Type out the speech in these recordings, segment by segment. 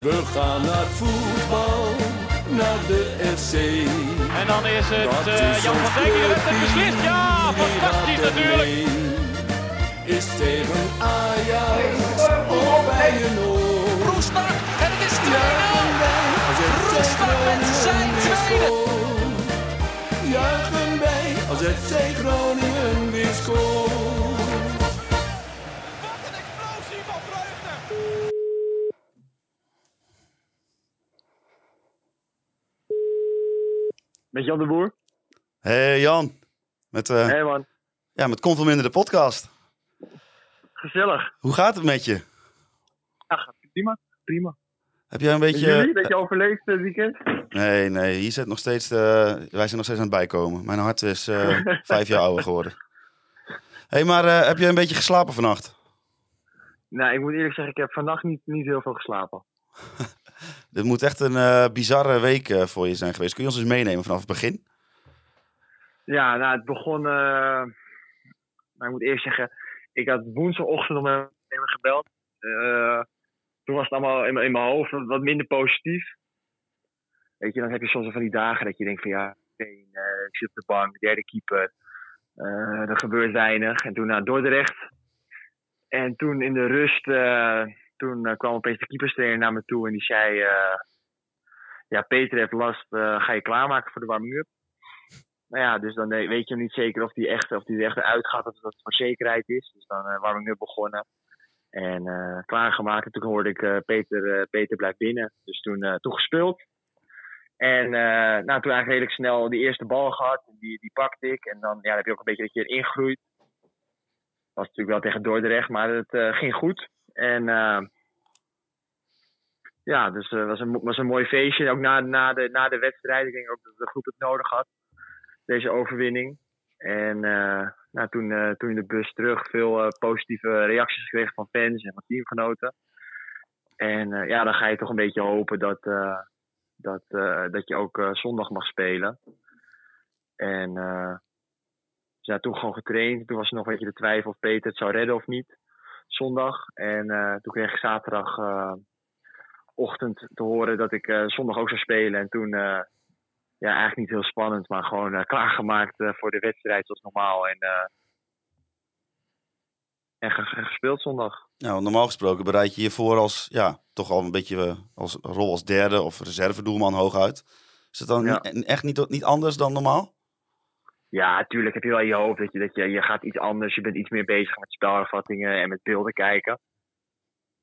We gaan naar voetbal, naar de FC. En dan is het eh, is Jan van Dijk die de wedstrijd beslist. Ja, fantastisch natuurlijk. Is tegen Ajax of bij een oor. Roestak en het is 2-0. Juichen wij als FC Roestak met Groningen zijn tweede. Juichen wij als FC Groningen weer scoort. Met Jan de Boer. Hey Jan, met, eh Hé man, ja, met Conforminder de podcast. gezellig. Hoe gaat het met je? Ja, gaat prima. Prima. Heb jij een beetje... jullie, dat je overleefd het weekend? Nee, nee, hier zit nog steeds, eh, wij zijn nog steeds aan het bijkomen. Mijn hart is eh, vijf jaar ouder geworden. hey, maar eh, heb jij een beetje geslapen vannacht? Nou, ik moet eerlijk zeggen, ik heb vannacht niet, niet heel veel geslapen. Dit moet echt een eh, bizarre week eh, voor je zijn geweest. Kun je ons eens meenemen vanaf het begin? Ja, nou, het begon... nou, ik moet eerst zeggen, ik had woensdagochtend met hem gebeld. Toen was het allemaal in, mijn- hoofd wat, minder positief. Weet je, dan heb je soms van die dagen dat je denkt van ja, ik zit op de bank, derde keeper. Er gebeurt weinig. En toen naar Dordrecht. En toen in de rust, toen eh, kwam opeens de keeperstrainer naar me toe en die zei... eh, ja, Peter heeft last, eh, ga je klaarmaken voor de warming-up? Nou ja, dus dan weet je niet zeker of die echt, of die echt eruit gaat, of dat voor zekerheid is. Dus dan eh warming-up begonnen en klaargemaakt. En toen hoorde ik Peter, Peter blijft binnen. Dus toen, toen gespeeld. En nou, toen eigenlijk redelijk snel die eerste bal gehad. Die, die pakte ik. En dan, ja, dan heb je ook een beetje dat je erin groeit. was natuurlijk wel tegen Dordrecht, maar het ging goed. En eh, ja, dus het was, een, was een mooi feestje. Ook na, na, de, na de wedstrijd. Ik denk ook dat de groep het nodig had. Deze overwinning. En eh, nou, toen, eh, toen in de bus terug veel eh, positieve reacties gekregen van fans en van teamgenoten. En eh, ja, dan ga je toch een beetje hopen dat, eh, dat, eh, dat je ook eh, zondag mag spelen. En eh ja, toen gewoon getraind. Toen was er nog een beetje de twijfel of Peter het zou redden of niet. Zondag. En eh, toen kreeg ik zaterdag eh, ochtend te horen dat ik eh, zondag ook zou spelen. En toen, eh, ja, eigenlijk niet heel spannend, maar gewoon klaargemaakt voor de wedstrijd zoals normaal. En, en ge- ge- gespeeld zondag. Nou, normaal gesproken bereid je je voor als, ja, toch al een beetje als rol als derde of reservedoelman hooguit. Is het dan Ja. echt niet, niet anders dan normaal? Ja, natuurlijk heb je wel in je hoofd dat je, dat je, je gaat iets anders. Je bent iets meer bezig met spelervattingen en met beelden kijken.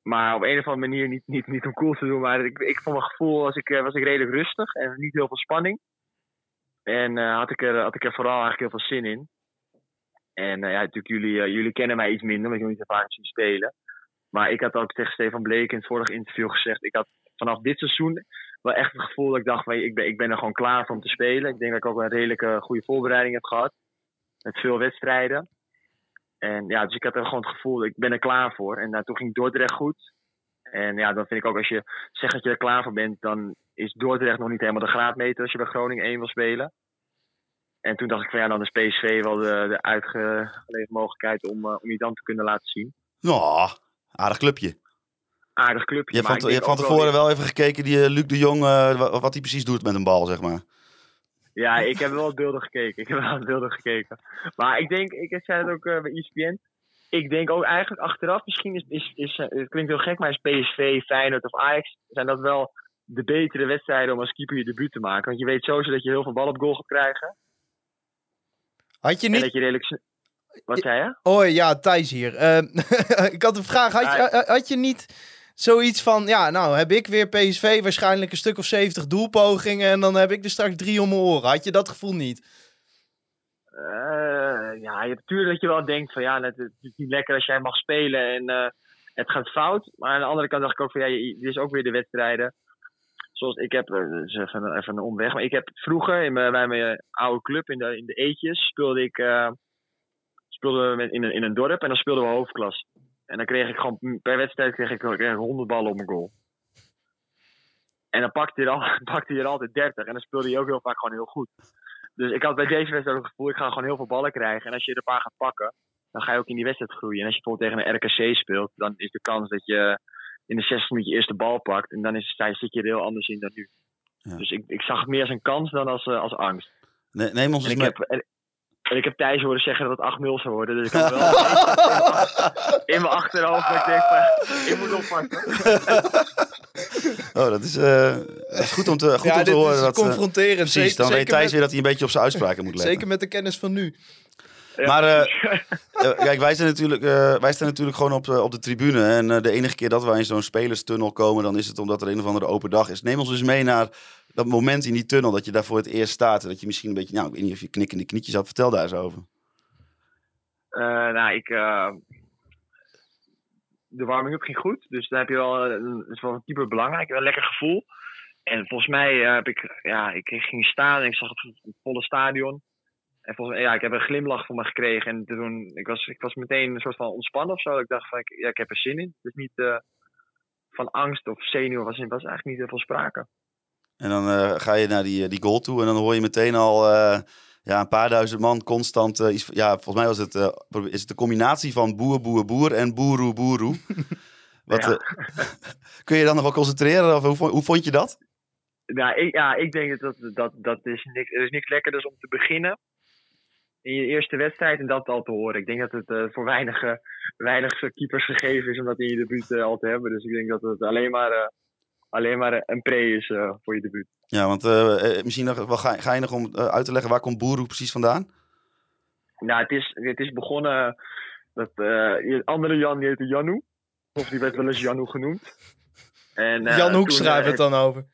Maar op een of andere manier niet, niet, niet om cool te doen. Maar ik, ik mijn gevoel was ik, eh, was ik redelijk rustig en niet heel veel spanning. En eh, had, ik er, had ik er vooral eigenlijk heel veel zin in. En eh, ja, natuurlijk, jullie, jullie kennen mij iets minder, want jullie niet zo vaak zien spelen. Maar ik had ook tegen Stefan Bleek in het vorige interview gezegd. Ik had vanaf dit seizoen wel echt het gevoel dat ik dacht, ik, ben, ik ben er gewoon klaar voor om te spelen. Ik denk dat ik ook een redelijke goede voorbereiding heb gehad. Met veel wedstrijden. En ja, dus ik had er gewoon het gevoel, ik ben er klaar voor. En nou, toen ging Dordrecht goed. En ja, dan vind ik ook als je zegt dat je er klaar voor bent, dan is Dordrecht nog niet helemaal de graadmeter als je bij Groningen 1 wil spelen. En toen dacht ik van ja, dan is PSV wel de, de uitgeleverde mogelijkheid om, eh, om je dan te kunnen laten zien. Nou, aardig clubje. Aardig clubje. Je hebt maar van, je hebt van ook wel tevoren wel even gekeken, die eh, Luc de Jong, eh, wa- wat hij precies doet met een bal, zeg maar. Ja, ik heb wel wat beelden gekeken. Ik heb wel wat beelden gekeken. Maar ik denk, ik zei het ook eh, bij ESPN. Ik denk ook eigenlijk achteraf, misschien is, is, is het klinkt heel gek, maar is PSV, Feyenoord of Ajax, zijn dat wel de betere wedstrijden om als keeper je debuut te maken. Want je weet sowieso dat je heel veel bal op goal gaat krijgen. Had je En niet... dat je redelijk... Wat zei je? Hoi, ja, Thijs hier. Ik had een vraag. Had je, had je niet zoiets van... Ja, nou heb ik weer PSV waarschijnlijk een stuk of 70 doelpogingen... en dan heb ik er straks drie om mijn oren. Had je dat gevoel niet? Eh, ja, natuurlijk dat je wel denkt van ja, het, is niet lekker als jij mag spelen en eh, het gaat fout. Maar aan de andere kant dacht ik ook van ja, dit is ook weer de wedstrijden. Zoals ik heb, eh, dus even, een- omweg, maar ik heb vroeger in mijn, bij mijn oude club in de, in de Eetjes speelde ik met, in, een, in een dorp en dan speelden we hoofdklas. En dan kreeg ik gewoon per wedstrijd kreeg ik, kreeg ik 100 ballen op mijn goal. En dan pakte hij, er al, pakte hij er altijd 30 en dan speelde hij ook heel vaak gewoon heel goed. Dus ik had bij deze wedstrijd ook het gevoel, ik ga gewoon heel veel ballen krijgen. En als je er een paar gaat pakken, dan ga je ook in die wedstrijd groeien. En als je bijvoorbeeld tegen een RKC speelt, dan is de kans dat je in de 60 minuten eerst de bal pakt. En dan is, zit je er heel anders in dan nu. Ja. Dus ik, ik zag het meer als een kans dan als, eh, als angst. Ne- neem ons En eens ik, mee. heb, en, ik heb Thijs horen zeggen dat het 8-0 zou worden. Dus ik had wel in mijn achterhoofd dat ik denk van, ik moet oppassen. Oh, dat is, eh, dat is goed om te, goed ja, om te horen. is dat, eh, confronterend. precies, zeker, dan weet Thijs met, weer dat hij een beetje op zijn uitspraken moet letten. zeker met de kennis van nu. Ja, Maar, eh, dus- kijk, wij, zijn natuurlijk, eh, wij staan natuurlijk gewoon op de, op de tribune. En de enige keer dat wij in zo'n spelerstunnel komen, dan is het omdat er een of andere open dag is. Neem ons eens mee naar dat moment in die tunnel dat je daar voor het eerst staat. En dat je misschien een beetje, nou, ik weet niet of je knikkende knietjes had. Vertel daar eens over. Eh, nou, ik. eh, de warming-up ging goed. Dus daar heb je wel. een- wel een keeper belangrijk. Een lekker gevoel. En volgens mij eh, heb ik. Ja, ik ging staan en ik zag het, volle stadion. En volgens mij, ja, ik heb een glimlach voor me gekregen. En toen, ik was, ik was meteen een soort van ontspannen of zo. Ik dacht van, ja, ik heb er zin in. Het is niet van angst of zenuw was, was eigenlijk niet veel sprake. En dan eh, ga je naar die, die goal toe en dan hoor je meteen al eh, ja, een paar duizend man constant. eh, iets, ja, volgens mij was het, eh, is het de combinatie van boer, boer, boer en boeroe, boeroe. Wat, Ja. eh, kun je dan nog wel concentreren? Of hoe, hoe vond je dat? Nou, ik, ja, ik denk dat dat, dat, is niks, er is niks lekkerders om te beginnen in je eerste wedstrijd en dat al te horen. Ik denk dat het eh, voor weinig, eh, weinig keepers gegeven is om dat in je debuut eh, al te hebben. Dus ik denk dat het alleen maar, eh, alleen maar een pre is eh, voor je debuut. Ja, want eh, eh, misschien nog wel ga, ga je nog om uit te leggen waar komt boeroe precies vandaan? Nou, het is, het is begonnen dat eh, andere Jan, die heette Janu. Of die werd wel eens Janu genoemd. En, eh, Jan Hoek schrijft het dan over.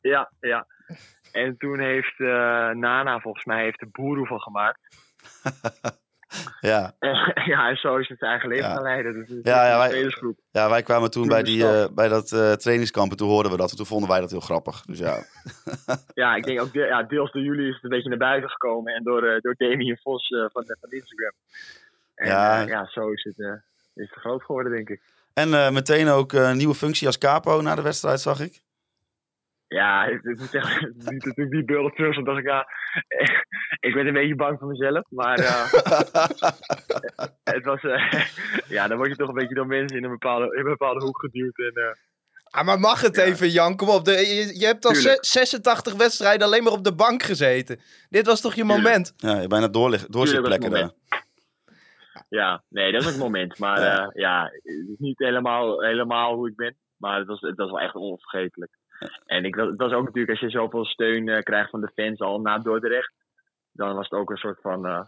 Ja, ja. En toen heeft eh, Nana volgens mij heeft er Boeroe van gemaakt. Ja, ja, en zo is het eigen leven Ja. gaan leiden. Dus het Ja, ja, wij- spelersgroep. ja wij kwamen toen bij, die, eh, bij dat eh, trainingskamp en toen hoorden we dat. En toen vonden wij dat heel grappig. Dus ja, Ja, ik denk ook de- ja, deels door jullie is het een beetje naar buiten gekomen. En door, eh door Damien Vos van, van Instagram. En Ja. ja, zo is het, is het groot geworden, denk ik. En meteen ook een nieuwe functie als capo na de wedstrijd, zag ik. Ja, ik, ik moet zeggen, niet natuurlijk die beelden terug. Want dacht ik, ja, ik ben een beetje bang voor mezelf. Maar eh, het was, eh, ja, dan word je toch een beetje door mensen in een bepaalde, in een bepaalde hoek geduwd. En, eh, Ah, maar mag het Ja. even, Jan? Kom op. De, je, je hebt al Tuurlijk. ze- 86 wedstrijden alleen maar op de bank gezeten. Dit was toch je Tuurlijk. moment? Ja, je bijna doorlig- doorzitplekken daar. Ja, nee, dat is ook een moment. Maar Ja. ja, ja het is niet helemaal, helemaal hoe ik ben. Maar het was, het was wel echt onvergetelijk. En ik, het was ook natuurlijk, als je zoveel steun eh, krijgt van de fans al na Dordrecht, dan was het ook een soort van eh,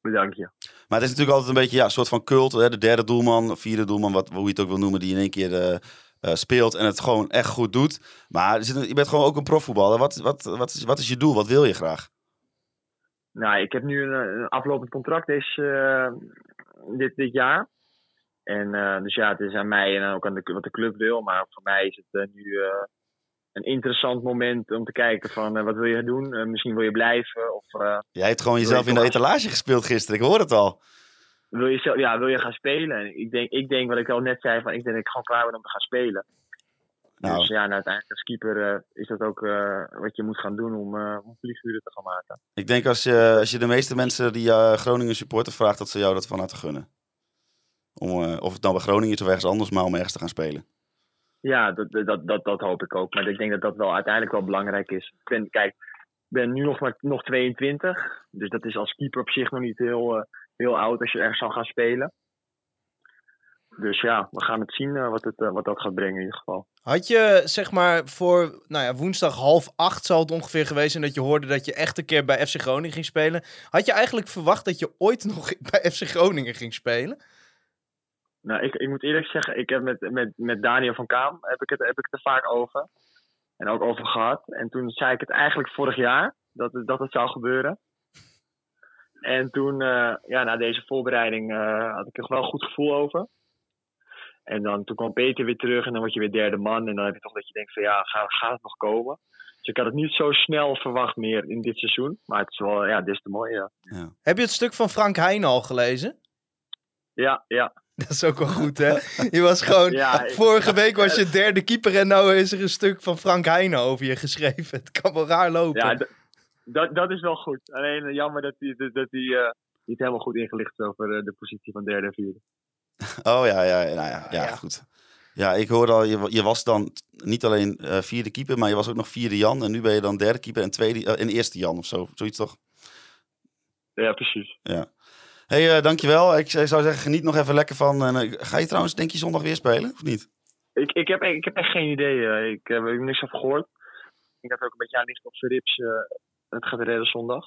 bedankje. Maar het is natuurlijk altijd een beetje ja, een soort van cult. Hè? De derde doelman, vierde doelman, wat, hoe je het ook wil noemen, die in één keer eh, speelt en het gewoon echt goed doet. Maar je bent gewoon ook een profvoetballer. Wat, wat, wat, is, wat is je doel? Wat wil je graag? Nou, ik heb nu een, een aflopend contract deze, dit, dit jaar. En dus ja, het is aan mij en ook aan de, wat de club wil. Maar voor mij is het nu een interessant moment om te kijken van eh, wat wil je doen? Eh, misschien wil je blijven of eh, Jij hebt gewoon jezelf je in de etalage gespeeld gisteren. Ik hoor het al. wil je, zelf, ja, wil je gaan spelen? En ik denk, ik denk wat ik al net zei, van, ik denk dat ik gewoon klaar ben om te gaan spelen. Nou, Dus ja, en uiteindelijk als keeper is dat ook wat je moet gaan doen om, om vlieguren te gaan maken. ik denk als je, als je de meeste mensen die Groningen supporten vraagt, dat ze jou dat van harte gunnen. Om, of het nou bij Groningen is of ergens anders, maar om ergens te gaan spelen. Ja, dat, dat, dat, dat hoop ik ook. Maar ik denk dat dat wel uiteindelijk wel belangrijk is. Ik ben, kijk, ik ben nu nog maar nog 22. Dus dat is als keeper op zich nog niet heel, eh, heel oud als je ergens zal gaan spelen. Dus ja, we gaan het zien eh, wat, het, eh, wat dat gaat brengen in ieder geval. Had je, zeg maar, voor nou ja, woensdag half acht zal het ongeveer geweest zijn dat je hoorde dat je echt een keer bij FC Groningen ging spelen. Had je eigenlijk verwacht dat je ooit nog bij FC Groningen ging spelen? Nou, ik, ik moet eerlijk zeggen, ik heb met, met, met Daniel van Kaam heb ik, het, heb ik het er vaak over. En ook over gehad. En toen zei ik het eigenlijk vorig jaar, dat het, dat het zou gebeuren. En toen, eh, ja, na deze voorbereiding eh, had ik er wel een goed gevoel over. En dan toen kwam Peter weer terug en dan word je weer derde man. En dan heb je toch dat je denkt van ja, gaat, gaat het nog komen? Dus ik had het niet zo snel verwacht meer in dit seizoen. Maar het is wel, ja, dit is te mooi, ja. Heb je het stuk van Frank Heijn al gelezen? Ja, ja. Dat is ook wel goed, hè? Je was gewoon... Ja, ik- vorige week was je derde keeper en nou is er een stuk van Frank Heijn over je geschreven. Het kan wel raar lopen. Ja, dat, dat is wel goed. Alleen eh, jammer dat hij dat, eh, niet helemaal goed ingelicht is over eh, de positie van derde en vierde. Oh ja, ja, nou ja, ja, ja. goed. Ja, ik hoorde al, je, je was dan niet alleen eh, vierde keeper, maar je was ook nog vierde Jan. En nu ben je dan derde keeper en, tweede, en eerste Jan of zo. Zoiets toch? Ja, precies. Hey, eh, dankjewel. Ik zou zeggen, geniet nog even lekker van. En, eh, ga je trouwens, denk je, zondag weer spelen? Of niet? Ik, ik, heb, ik heb echt geen idee. eh. Ik heb er niks van gehoord. Ik heb ook een beetje aan ligt op zijn rips. eh, het gaat redden zondag.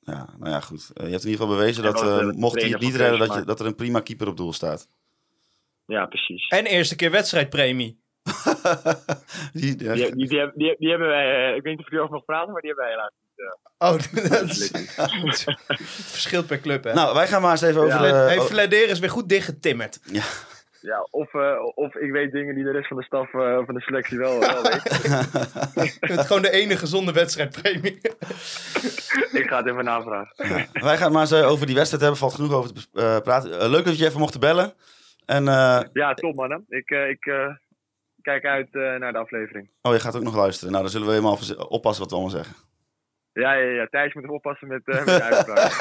Ja, nou ja, goed. Je hebt in ieder geval bewezen Ja, dat, dat, mocht hij het niet redden, dat, je, dat er een prima keeper op doel staat. Ja, precies. En eerste keer wedstrijdpremie. die, Die, die, die, hebben- die, die hebben wij, eh, ik weet niet of jullie over nog praten, maar die hebben wij helaas. Oh, dat is, het verschilt per club, hè? Nou, wij gaan maar eens even over... Ja. hey, oh, Vladeer is weer goed dichtgetimmerd. Ja, of, eh, of ik weet dingen die de rest van de staf eh, van de selectie wel, wel weet. Het is gewoon de enige gezonde wedstrijdpremie. ik ga het even navragen. wij gaan maar eens eh, over die wedstrijd hebben. Valt genoeg over te praten. Leuk dat je even mocht bellen. En, eh, Ja, top mannen. Ik, eh, ik eh, kijk uit eh, naar de aflevering. oh, je gaat ook nog luisteren. Nou, dan zullen we helemaal oppassen wat we allemaal zeggen. Ja, ja, ja. Thijs moet oppassen met, eh met de uitspraak.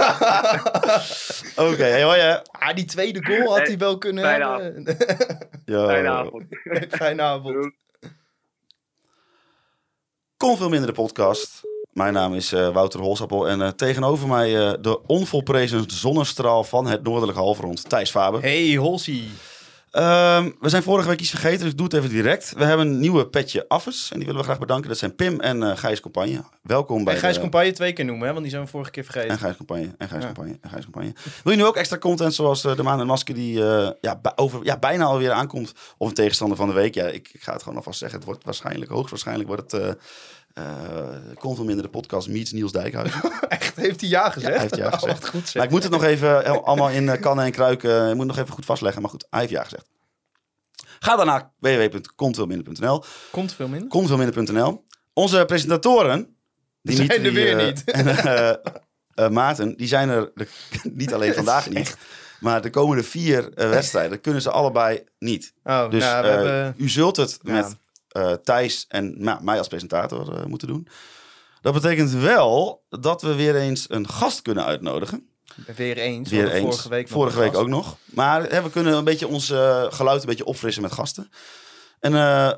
Oké, hey, hè. Ah, die tweede goal had hij wel kunnen Fijne hebben. Yo. Fijne avond. Fijne avond. Kon veel minder de podcast. Mijn naam is eh, Wouter Holsappel en eh, tegenover mij eh, de onvolprezen zonnestraal van het noordelijke halfrond, Thijs Faber. Hey, Holsie. Ehm, we zijn vorige week iets vergeten, dus ik doe het even direct. We hebben een nieuwe petje affers en die willen we graag bedanken. Dat zijn Pim en eh Gijs Compagne. Welkom bij En Gijs de- Compagne twee keer noemen, hè? Want die zijn we vorige keer En vergeten. Gijs Compagne, en Gijs Ja. Compagne, en Gijs Compagne. Wil je nu ook extra content zoals eh, de Maan en Masker die eh, ja, over, ja, bijna alweer aankomt? Of een tegenstander van de week? Ja, ik, ik ga het gewoon alvast zeggen. Het wordt waarschijnlijk, hoogstwaarschijnlijk wordt het... eh kon veel minder de podcast meets Niels Dijkhuizen. Echt, heeft hij ja gezegd? hij heeft ja Oh, gezegd. goed zeg. Maar ik moet het nog even eh, allemaal in eh, kannen en kruiken. Ik moet het nog even goed vastleggen. Maar goed, hij heeft ja gezegd. Ga dan naar www.kontveelminder.nl. Komt veel minder. Onze presentatoren... Die Zijn er die, weer niet. En Maarten, die zijn er de- niet alleen vandaag niet. Maar de komende vier wedstrijden kunnen ze allebei niet. Oh, Dus nou, we hebben... u zult het Ja. met eh, Thijs en nou, mij als presentator eh, moeten doen. Dat betekent wel dat we weer eens een gast kunnen uitnodigen. Weer eens. we Weer eens. Vorige week, Vorige week ook nog. Maar hè, we kunnen een beetje ons eh, geluid een beetje opfrissen met gasten. En eh,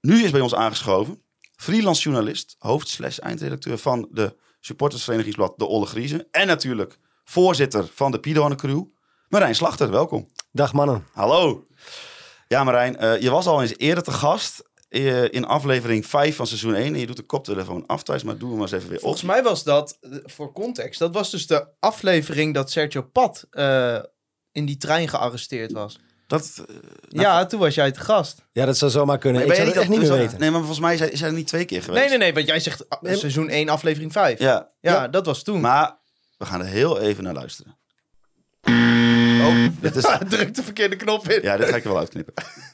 nu is bij ons aangeschoven freelance journalist, hoofd slash eindredacteur van de supportersverenigingsblad De Olle Griezen. En natuurlijk voorzitter van de Piedone Crew, Marijn Slachter. Welkom. Dag mannen. Hallo. Ja Marijn, eh, je was al eens eerder te gast in aflevering 5 van seizoen 1. En je doet de koptelefoon af thuis, maar doe hem maar eens even weer op. Volgens mij was dat, eh, voor context, dat was dus de aflevering dat Sergio Pat eh, in die trein gearresteerd was. Dat, eh, ja, toen was jij te gast. Ja, dat zou zomaar kunnen. ik zou het echt niet dat- meer weten. Nee, maar volgens mij zijn, zijn er niet twee keer geweest. Nee, nee, nee, want jij zegt ah, Nee. seizoen 1, aflevering 5. Ja, Ja, dat was toen. Maar we gaan er heel even naar luisteren. Oh, dit is, Druk de verkeerde knop in. ja, dit ga ik er wel uitknippen.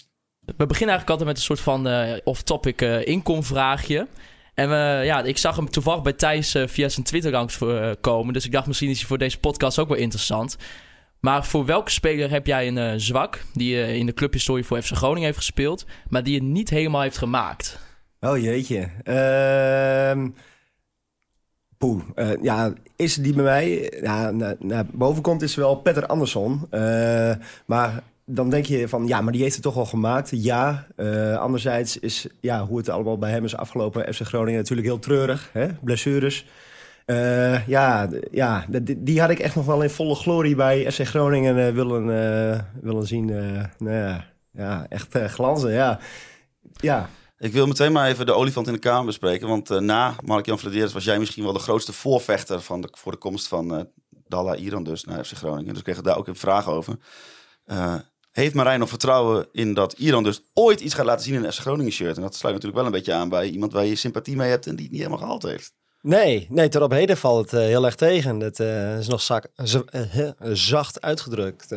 We beginnen eigenlijk altijd met een soort van eh, off-topic eh inkomvraagje. En we, ja, ik zag hem toevallig bij Thijs eh, via zijn Twitter langs komen. Dus ik dacht misschien is hij voor deze podcast ook wel interessant. Maar voor welke speler heb jij een zwak die in de clubhistorie voor FC Groningen heeft gespeeld, maar die je niet helemaal heeft gemaakt? Oh jeetje. Ehm. Eh, ja, is die bij mij? Ja, naar, boven komt is wel Petter Andersson. Maar dan denk je van, ja, maar die heeft het toch wel gemaakt. Ja. Eh, anderzijds is, ja, hoe het allemaal bij hem is afgelopen. FC Groningen natuurlijk heel treurig. Hè? Blessures. Eh, ja, ja die, had ik echt nog wel in volle glorie bij FC Groningen eh, willen, willen zien. nou ja, ja, echt glanzen, ja. Ja, Ik wil meteen maar even de olifant in de kamer bespreken. Want na Mark-Jan Vladeres was jij misschien wel de grootste voorvechter van de, voor de komst van Dalla Iran dus naar FC Groningen. Dus ik kreeg daar ook een vraag over. Heeft Marijn nog vertrouwen in dat Iran dus ooit iets gaat laten zien in een FC Groningen shirt? En dat sluit natuurlijk wel een beetje aan bij iemand waar je sympathie mee hebt en die het niet helemaal gehaald heeft. Nee, nee, tot op heden valt het eh, heel erg tegen. Dat eh, is nog zak, eh, zacht uitgedrukt.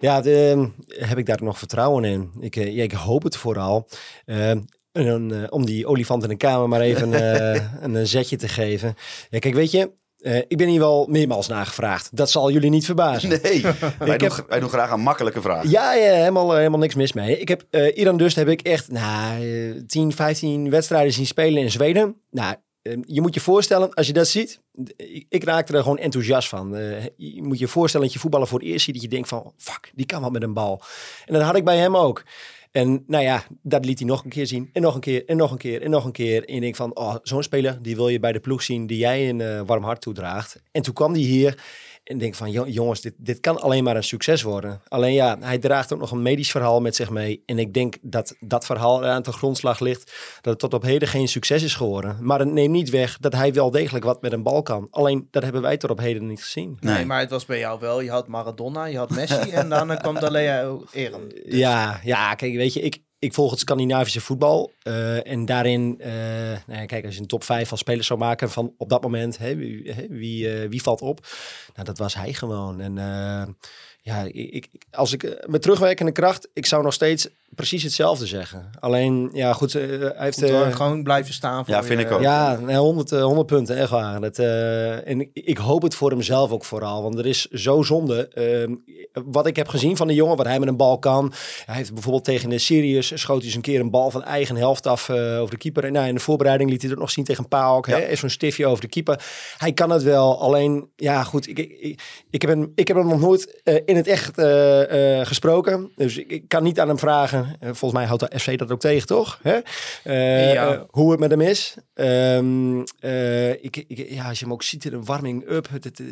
ja, de, heb ik daar nog vertrouwen in? Ik, ja, ik hoop het vooral. Eh, en om die olifant in de kamer maar even een, een zetje te geven. Ja, kijk, weet je, eh, ik ben hier wel meermaals nagevraagd. Dat zal jullie niet verbazen. Nee, wij, doen, heb- wij doen graag aan makkelijke vragen. Ja, ja helemaal, eh, helemaal niks mis mee. Ik heb eh Iran dus heb ik echt nou, eh, 10, 15 wedstrijden zien spelen in Zweden. Nou, je moet je voorstellen, als je dat ziet, ik, raakte er gewoon enthousiast van. Je moet je voorstellen dat je voetballer voor het eerst ziet, dat je denkt van, fuck, die kan wat met een bal. En dat had ik bij hem ook. En nou ja, dat liet hij nog een keer zien. En nog een keer, en nog een keer, en nog een keer. En ik van, oh, zo'n speler, die wil je bij de ploeg zien die jij een eh, warm hart toedraagt. En toen kwam hij hier en ik denk van, "Jo- jongens, dit, dit kan alleen maar een succes worden. Alleen ja, hij draagt ook nog een medisch verhaal met zich mee. En ik denk dat dat verhaal aan de grondslag ligt, dat het tot op heden geen succes is geworden. Maar het neemt niet weg dat hij wel degelijk wat met een bal kan. Alleen, dat hebben wij tot op heden niet gezien. Nee. Nee. maar het was bij jou wel. Je had Maradona, je had Messi en daarna kwam Dalea Eren. Ja, ja, kijk, weet je, ik, ik volg het Scandinavische voetbal. eh, en daarin, eh, nou kijk, als je een top 5 van spelers zou maken van op dat moment, hè, wie, eh, wie valt op? Nou, dat was hij gewoon. En ja, ik, als ik met terugwerkende kracht, ik zou nog steeds precies hetzelfde zeggen. Alleen, ja, goed, eh, hij heeft... Goed, eh, gewoon blijven staan. Voor Ja, vind je- ik ook. ja, nee, 100, eh, 100 punten, echt waar. Dat, eh, en ik, ik hoop het voor hemzelf ook vooral. Want er is zo zonde. Ehm, wat ik heb gezien van de jongen, wat hij met een bal kan. Hij heeft bijvoorbeeld tegen de Sirius schoot hij eens een keer een bal van eigen helft af eh, over de keeper. En nou, in de voorbereiding liet hij ook nog zien tegen Paok. Ja. hè Even zo'n stiftje over de keeper. Hij kan het wel. Alleen, ja goed, ik, ik, ik, heb, hem, ik heb hem nog nooit eh, in het echt eh, eh, gesproken. Dus ik, ik kan niet aan hem vragen. Eh, volgens mij houdt de FC dat ook tegen, toch? Hè? Eh, Ja. eh, hoe het met hem is. Ehm, eh, ik, ik, ja, als je hem ook ziet in een warming-up. Het, het,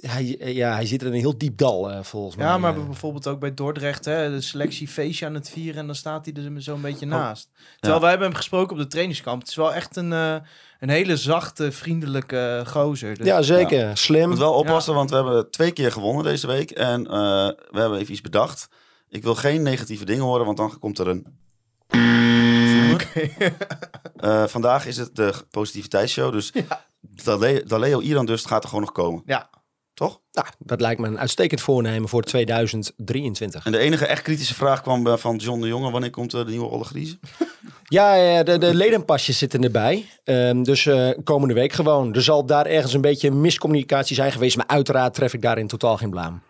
hij, ja, hij zit er in een heel diep dal, eh, volgens mij. Ja, maar bijvoorbeeld ook bij Dordrecht, hè, de selectie feestje aan het vieren en dan staat hij er zo'n beetje Oh. naast. Terwijl wij hebben hem gesproken op de trainingskamp. Het is wel echt een, eh, een hele zachte, vriendelijke gozer. Dus- ja, zeker. Slim. moet wel oppassen, want we hebben twee keer gewonnen deze week. En eh, we hebben even iets bedacht. Ik wil geen negatieve dingen horen, want dan komt er een... Eh, vandaag is het de positiviteitsshow, dus Dale- Daleo Iran dus gaat er gewoon nog komen. Ja. Toch? Nou, dat lijkt me een uitstekend voornemen voor 2023. En de enige echt kritische vraag kwam eh, van John de Jonge. Wanneer komt eh, de nieuwe Olle Griezen? Ja, ja, de, de ledenpasjes zitten erbij. Ehm, dus komende week gewoon. Er zal daar ergens een beetje miscommunicatie zijn geweest. Maar uiteraard tref ik daarin totaal geen blaam.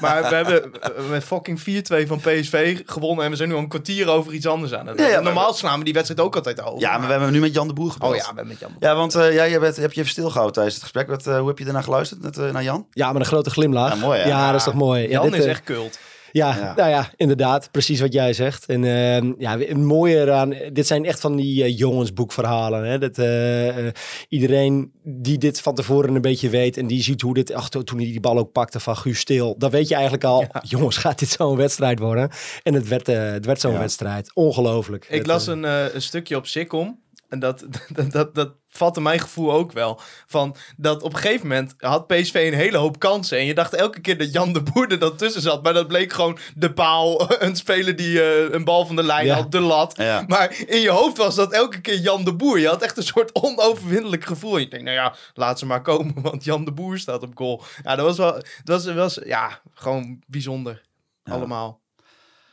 Maar we hebben met fucking 4-2 van PSV gewonnen en we zijn nu al een kwartier over iets anders aan. het Ja, ja, maar- Normaal slaan we die wedstrijd ook altijd over. Ja, maar we hebben nu met Jan de Boer gebeld. Oh ja, we hebben met Jan. Ja, want eh, jij bent, heb je even stilgehouden tijdens het gesprek. Wat, eh, hoe heb je daarna geluisterd met, eh, naar Jan? Ja, met een grote glimlach. Ja, mooi? Ja, dat is toch mooi. Ja, Jan dit, is echt kult. Ja, Ja. nou ja, inderdaad. Precies wat jij zegt. En ehm, ja, het mooie eraan, dit zijn echt van die eh, jongensboekverhalen. Hè? Dat, eh, eh, iedereen die dit van tevoren een beetje weet en die ziet hoe dit, ach, to- toen hij die bal ook pakte van Guus Stil, dan weet je eigenlijk al, jongens, gaat dit zo'n wedstrijd worden? En het werd, het werd zo'n wedstrijd. Ongelooflijk. Ik las een, een stukje op Sikkom. En dat, dat, dat, dat vatte mijn gevoel ook wel. Van dat op een gegeven moment had PSV een hele hoop kansen. En je dacht elke keer dat Jan de Boer er dan tussen zat. Maar dat bleek gewoon de paal. Een speler die eh, een bal van de lijn Ja. had, de lat. Ja. Maar in je hoofd was dat elke keer Jan de Boer. Je had echt een soort onoverwinnelijk gevoel. En je denkt, nou ja, laat ze maar komen. Want Jan de Boer staat op goal. Ja, dat was wel. Dat was, was ja, gewoon bijzonder. Ja. Allemaal.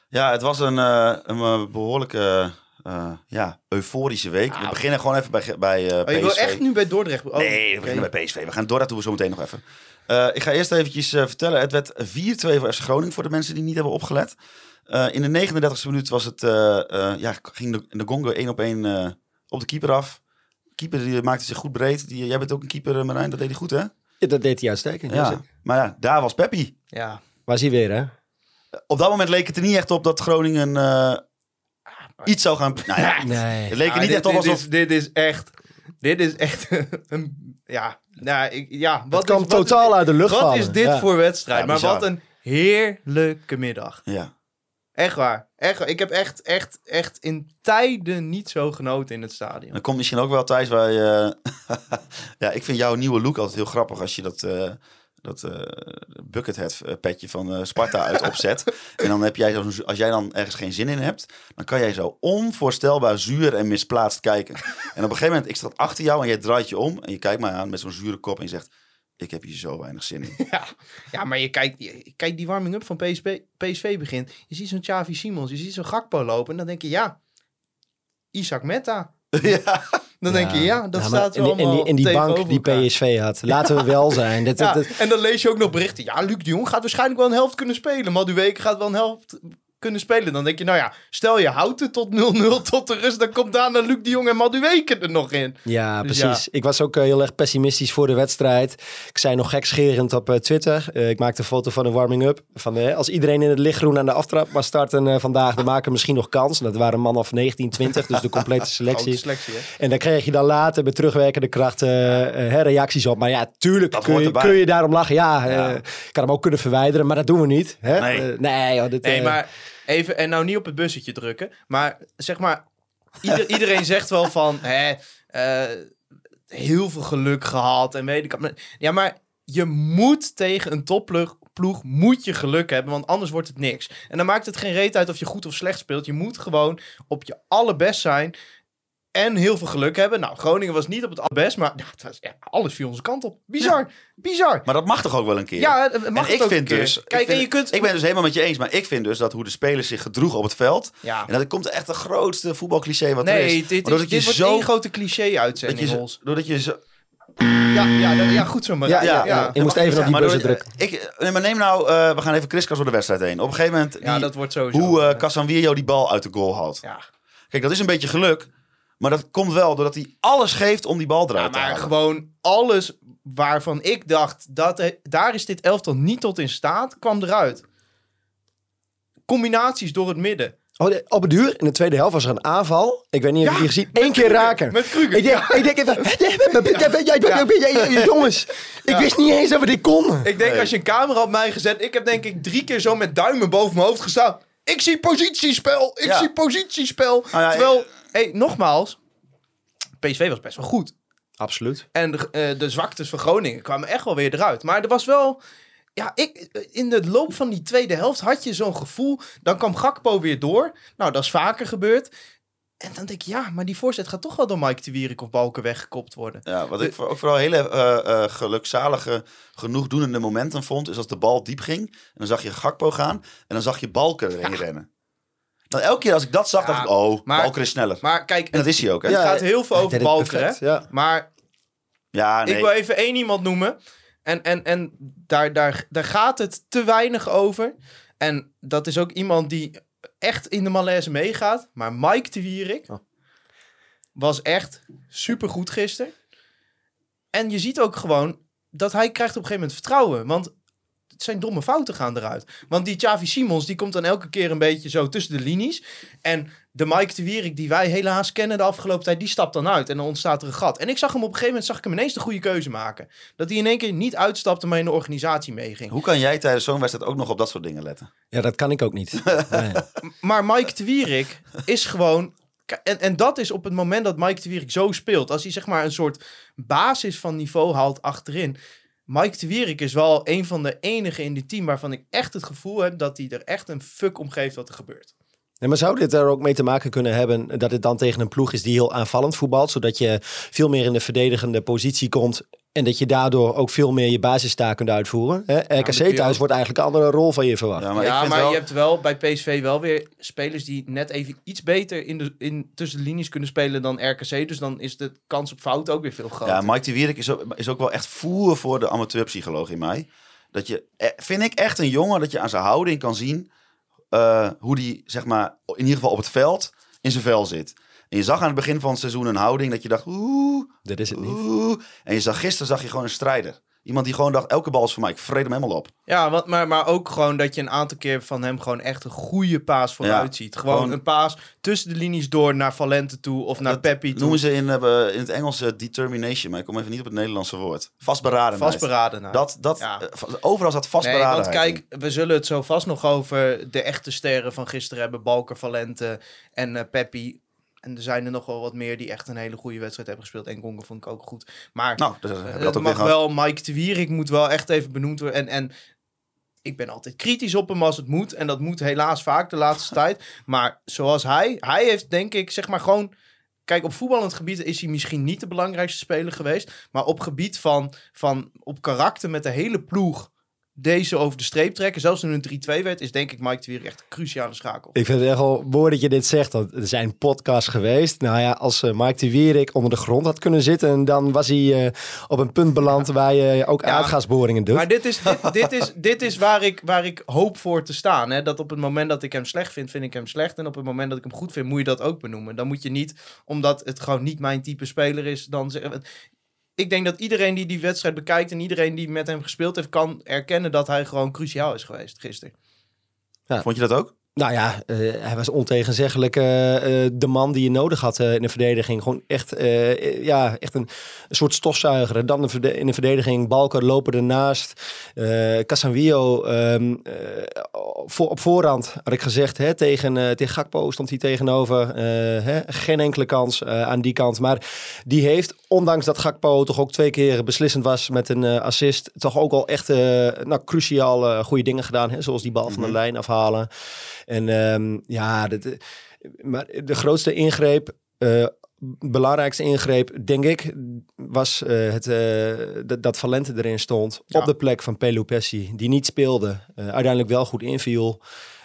Ja, het was een, eh, een eh, behoorlijke eh, ja, euforische week. We beginnen gewoon even bij, bij eh, Oh, je wil PSV. echt nu bij Dordrecht. Oh, nee, we beginnen bij PSV. We gaan door naartoe zo meteen nog even. Eh, ik ga eerst eventjes vertellen. Het werd 4-2 voor FC Groningen voor de mensen die niet hebben opgelet. Eh, in de 39e minuut was het, eh, eh, ja, ging de, de Gongo één op één eh, op de keeper af. Keeper die maakte zich goed breed. Die, jij bent ook een keeper, Marijn. Dat deed hij goed, hè? ja, dat deed hij uitstekend. Ja. Ja. Maar ja, daar was Peppi. Ja. Waar is hij weer, hè? Op dat moment leek het er niet echt op dat Groningen eh, iets zou gaan... Nou ja, Nee. het leek er niet dit, echt op dit alsof... Is, dit is echt... Dit is echt een... Ja, nou, ik, ja wat kan is totaal uit de lucht Wat vallen. is dit Ja. voor wedstrijd? Ja, maar wat een heerlijke middag. Ja. Echt waar. Echt, waar. ik heb echt, echt, echt in tijden niet zo genoten in het stadion. Dat komt misschien ook wel thuis bij... eh, ja, ik vind jouw nieuwe look altijd heel grappig als je dat... eh dat eh buckethead eh, petje van eh, Sparta uit opzet. en dan heb jij zo'n, als jij dan ergens geen zin in hebt, dan kan jij zo onvoorstelbaar zuur en misplaatst kijken. En op een gegeven moment, ik sta achter jou en jij draait je om en je kijkt mij aan met zo'n zure kop en je zegt, ik heb hier zo weinig zin in. Ja, ja maar je kijkt, je, kijkt die warming-up van PSV, PSV begint. Je ziet zo'n Xavi Simons, je ziet zo'n Gakpo lopen. En dan denk je, ja, Isaac Meta. ja. Dan denk je, ja, dat Ja, staat en, die- en die, allemaal en die bank tegenover die. PSV had. Laten we wel zijn. Dat, Ja, dat, dat- en dan lees je ook nog berichten. Ja, Luc de Jong gaat waarschijnlijk wel een helft kunnen spelen. Maduweke gaat wel een helft kunnen spelen. Dan denk je, nou ja, stel je houdt het tot 0-0 tot de rust. Dan komt daarna Luc de Jong en Madueke er nog in. Ja, Dus precies. Ik was ook eh, heel erg pessimistisch voor de wedstrijd. Ik zei nog gekscherend op eh, Twitter. Eh, ik maakte een foto van een warming-up. Van als iedereen in het lichtgroen aan de aftrap maar starten vandaag, dan maken we misschien nog kans. En dat waren man of 19, 20, dus de complete selectie. En dan kreeg je dan later met terugwerkende kracht hè, reacties op. Maar ja, tuurlijk Dat kun je, erbij. kun je daarom lachen. Ja, Ja. ik kan hem ook kunnen verwijderen, maar dat doen we niet. Hè? Nee. Nee, joh, dit, Nee, maar even, en nou niet op het bussetje drukken. Maar zeg maar, ieder, iedereen zegt wel van, hè, eh, heel veel geluk gehad en weet ik. Ja, maar je moet tegen een topploeg ploeg moet je geluk hebben, want anders wordt het niks. En dan maakt het geen reet uit of je goed of slecht speelt. Je moet gewoon op je allerbest zijn en heel veel geluk hebben. Nou, Groningen was niet op het allerbest, maar ja, het was, ja, alles viel onze kant op. Bizar, bizar. Maar dat mag toch ook wel een keer? Ja, het- het mag en het ik ook vind een keer. dus... Kijk, ik, en je kunt... ik ben het dus helemaal met je eens, maar ik vind dus dat hoe de spelers zich gedroegen op het veld... Ja. En dat komt echt de grootste voetbalcliché wat er is. Nee, dit, doordat dit je wordt zo- één grote Dat je, doordat je zo... Ja, ja, dat- ja, goed zo, maar. Ja, ja, ja. Ik moest even op die buzzer doordat- drukken. Ik, nee, maar neem nou... eh, we gaan even kriskas door de wedstrijd heen. Op een gegeven moment... Ja, die- dat wordt sowieso. hoe eh Casanvirio die bal uit de goal haalt. ja. Kijk, dat is een beetje geluk. Maar dat komt wel doordat hij alles geeft om die bal Ja, eruit te maar halen. gewoon alles waarvan ik dacht, dat, daar is dit elftal niet tot in staat, kwam eruit. Combinaties door het midden. Oh, de- op het duur, in de tweede helft was er een aanval. Ik weet niet of je Ja, die gezien. Eén keer Kruger, raken. met Kruger, Ik denk, ik denk even... Jongens, ik wist niet eens dat we dit konden. Ik denk, Nee. als je een camera op mij gezet, ik heb denk ik drie keer zo met duimen boven mijn hoofd gestaan. Ik zie positiespel, ik Ja. zie positiespel. Nou ja, Terwijl, hey, nogmaals, PSV was best wel goed. Absoluut. En de, eh, de zwaktes van Groningen kwamen echt wel weer eruit. Maar er was wel... Ja, ik, in de loop van die tweede helft had je zo'n gevoel. Dan kwam Gakpo weer door. Nou, dat is vaker gebeurd. En dan denk ik, ja, maar die voorzet gaat toch wel door Mike de Wierik of Balken weggekopt worden. Ja, wat ik ook vooral hele eh eh gelukzalige, genoegdoenende momenten vond, is als de bal diep ging. En dan zag je Gakpo gaan en dan zag je Balker erheen rennen. Dan elke keer als ik dat zag, Ja, dacht ik, oh, maar- Balker is sneller. Maar kijk, en dat is hij ook, hè? het Ja, gaat heel veel over het Balken, hè? perfect, Ja. Maar nee. ik wil even één iemand noemen. En, en, en daar, daar, daar gaat het te weinig over. En dat is ook iemand die echt in de malaise meegaat. Maar Mike de Wierik Oh. was echt supergoed gisteren. En je ziet ook gewoon dat hij krijgt op een gegeven moment vertrouwen. Want zijn domme fouten gaan eruit. Want die Xavi Simons, die komt dan elke keer een beetje zo tussen de linies. En de Mike de Wierik, die wij helaas kennen de afgelopen tijd, die stapt dan uit. En dan ontstaat er een gat. En ik zag hem op een gegeven moment, zag ik hem ineens de goede keuze maken. Dat hij in één keer niet uitstapte, maar in de organisatie meeging. Hoe kan jij tijdens zo'n wedstrijd ook nog op dat soort dingen letten? ja, dat kan ik ook niet. Nee. Maar Mike de Wierik is gewoon... En, en dat is op het moment dat Mike de Wierik zo speelt. Als hij zeg maar een soort basis van niveau haalt achterin. Mike de Wierik is wel een van de enigen in dit team waarvan ik echt het gevoel heb dat hij er echt een fuck om geeft wat er gebeurt. Nee, maar zou dit er ook mee te maken kunnen hebben dat het dan tegen een ploeg is die heel aanvallend voetbalt, zodat je veel meer in de verdedigende positie komt en dat je daardoor ook veel meer je basistaak kunt uitvoeren? Hè? RKC thuis ook- wordt eigenlijk een andere rol van je verwacht. Ja, maar ja, ik vind maar wel... je hebt wel bij PSV wel weer spelers die net even iets beter in de, in, tussen de linies kunnen spelen dan RKC. Dus dan is de kans op fout ook weer veel groter. Ja, Mike de Wierik is ook, is ook wel echt voer voor de amateurpsycholoog in mij. Dat je, eh, vind ik echt een jongen dat je aan zijn houding kan zien eh, hoe die, zeg maar, in ieder geval op het veld in zijn vel zit. En je zag aan het begin van het seizoen een houding dat je dacht, oeh, Dat is het niet. oeh. En je zag gisteren zag je gewoon een strijder. Iemand die gewoon dacht, elke bal is voor mij, ik vreet hem helemaal op. Ja, want, maar, maar ook gewoon dat je een aantal keer van hem gewoon echt een goede paas vooruit ziet. Gewoon, gewoon- een paas tussen de linies door naar Valente toe of naar Peppi toe. Noemen ze in, eh, in het Engels eh, determination, maar ik kom even niet op het Nederlandse woord. Vastberadenheid. vastberaden. naar. Dat, dat, Ja. eh, overal zat Nee, vastberadenheid. want in. kijk, we zullen het zo vast nog over de echte sterren van gisteren hebben. Balker, Valente en Peppi. En er zijn er nog wel wat meer die echt een hele goede wedstrijd hebben gespeeld. En Gonga vond ik ook goed. Maar Nou, dus Eh, dat weer mag wel, Mike de Wierik moet wel echt even benoemd worden. En, en ik ben altijd kritisch op hem als het moet. En dat moet helaas vaak de laatste tijd. Maar zoals hij, hij heeft denk ik, zeg maar gewoon... Kijk, op voetballend gebied is hij misschien niet de belangrijkste speler geweest. Maar op gebied van, van op karakter met de hele ploeg deze over de streep trekken, zelfs toen het 3-2 werd, is denk ik Mike de Wierik echt een cruciale schakel. Ik vind het echt wel mooi dat je dit zegt. Want er zijn podcasts geweest. Nou ja, als eh, Mike de Wierik onder de grond had kunnen zitten... dan was hij eh, op een punt beland waar je ook Ja. aardgasboringen doet. Maar dit is, dit, dit is, dit is waar, ik, waar ik hoop voor te staan. Hè? Dat op het moment dat ik hem slecht vind, vind ik hem slecht. En op het moment dat ik hem goed vind, moet je dat ook benoemen. Dan moet je niet, omdat het gewoon niet mijn type speler is, dan zeggen... Ik denk dat iedereen die die wedstrijd bekijkt en iedereen die met hem gespeeld heeft, kan erkennen dat hij gewoon cruciaal is geweest gisteren. Vond je dat ook? Nou ja, eh, hij was ontegenzeggelijk eh, eh, de man die je nodig had in de verdediging. Gewoon echt, ja, echt een, soort stofzuiger. Dan de in de verdediging, Balker lopen ernaast. Eh Casanvio ehm, eh, voor, op voorhand had ik gezegd, hè, tegen, tegen Gakpo stond hij tegenover. Hè, geen enkele kans aan die kant. Maar die heeft, ondanks dat Gakpo toch ook twee keer beslissend was met een assist, toch ook al echt nou, cruciaal goede dingen gedaan. Hè, zoals die bal van de lijn afhalen. En ehm, ja, dat, eh, maar de grootste ingreep, eh, belangrijkste ingreep, denk ik, was eh, het, dat, Valente erin stond. Ja. Op de plek van Pelu Pessi, die niet speelde. uiteindelijk wel goed inviel.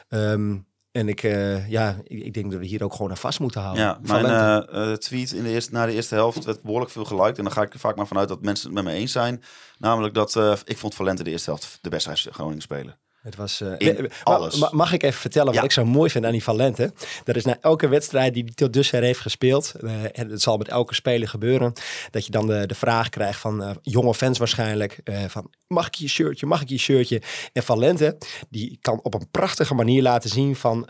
Ehm, en ik, ja, ik, ik denk dat we hier ook gewoon aan vast moeten houden. Ja, mijn tweet in de eerste, na de eerste helft werd behoorlijk veel geliked. En dan ga ik er vaak maar vanuit dat mensen het met me eens zijn. Namelijk dat ik vond Valente de eerste helft de beste Groningen spelen. Het was, eh, In alles. ma- mag ik even vertellen wat Ja. ik zo mooi vind aan die Valente? Dat is na elke wedstrijd die hij tot dusver heeft gespeeld, eh, en het zal met elke speler gebeuren, dat je dan de, de vraag krijgt van eh, jonge fans waarschijnlijk, van mag ik je shirtje, mag ik je shirtje? En Valente, die kan op een prachtige manier laten zien van,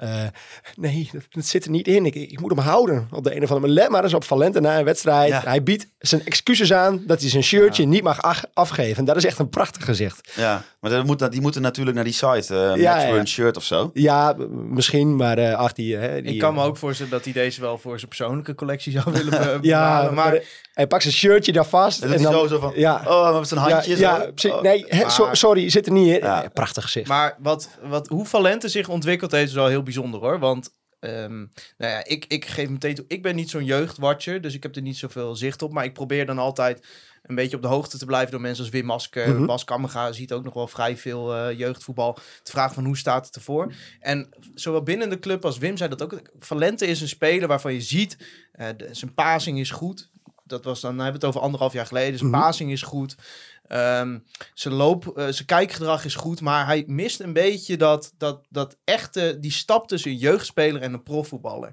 nee, dat, dat zit er niet in. Ik, ik moet hem houden op de een of andere manier. Let maar eens op Valente na een wedstrijd. Ja. Hij biedt zijn excuses aan dat hij zijn shirtje niet mag afgeven. En dat is echt een prachtig gezicht. Ja, maar dat moet, die moeten natuurlijk naar die site. eh Ja, ja. Shirt of zo. Ja, misschien, maar eh ach, die, hè, die... Ik kan me eh, ook voorstellen dat hij deze wel voor zijn persoonlijke collectie zou willen be- Ja, maar, Maar hij pakt zijn shirtje daar vast. En dan, zo, zo van, ja, oh, met zijn handjes. ja. Oh. nee, so- sorry, zit er niet in. Prachtig gezicht. Maar wat, wat, hoe Valente zich ontwikkeld heeft, is wel heel bijzonder hoor. Want ehm, nou ja, ik, ik geef meteen toe, ik ben niet zo'n jeugdwatcher, dus ik heb er niet zoveel zicht op. Maar ik probeer dan altijd een beetje op de hoogte te blijven door mensen als Wim Masker. Mhm. Bas Kammerga ziet ook nog wel vrij veel eh, jeugdvoetbal. Te vragen van hoe staat het ervoor. En zowel binnen de club als Wim zei dat ook. Valente is een speler waarvan je ziet, eh, de- zijn passing is goed. Dat was dan, dan hebben we het over anderhalf jaar geleden. Zijn Mhm. passing is goed. Ehm, zijn loop, zijn kijkgedrag is goed, maar hij mist een beetje dat, dat, dat echte, die stap tussen een jeugdspeler en een profvoetballer.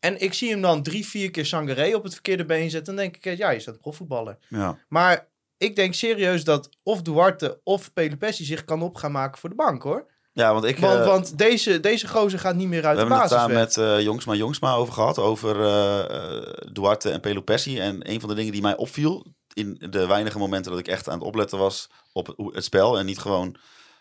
En ik zie hem dan drie, vier keer Sangaré op het verkeerde been zetten. Dan denk ik, eh, ja, je is een profvoetballer. Ja. Maar ik denk serieus dat of Duarte of Pelopessi zich kan op gaan maken voor de bank, hoor. ja, want ik... Want, eh, want deze, deze gozer gaat niet meer uit we de hebben het basis daar weg. met eh, Jongsma Jongsma over gehad. Over Duarte en Pelopessi. En een van de dingen die mij opviel... in de weinige momenten dat ik echt aan het opletten was... op het, het spel en niet gewoon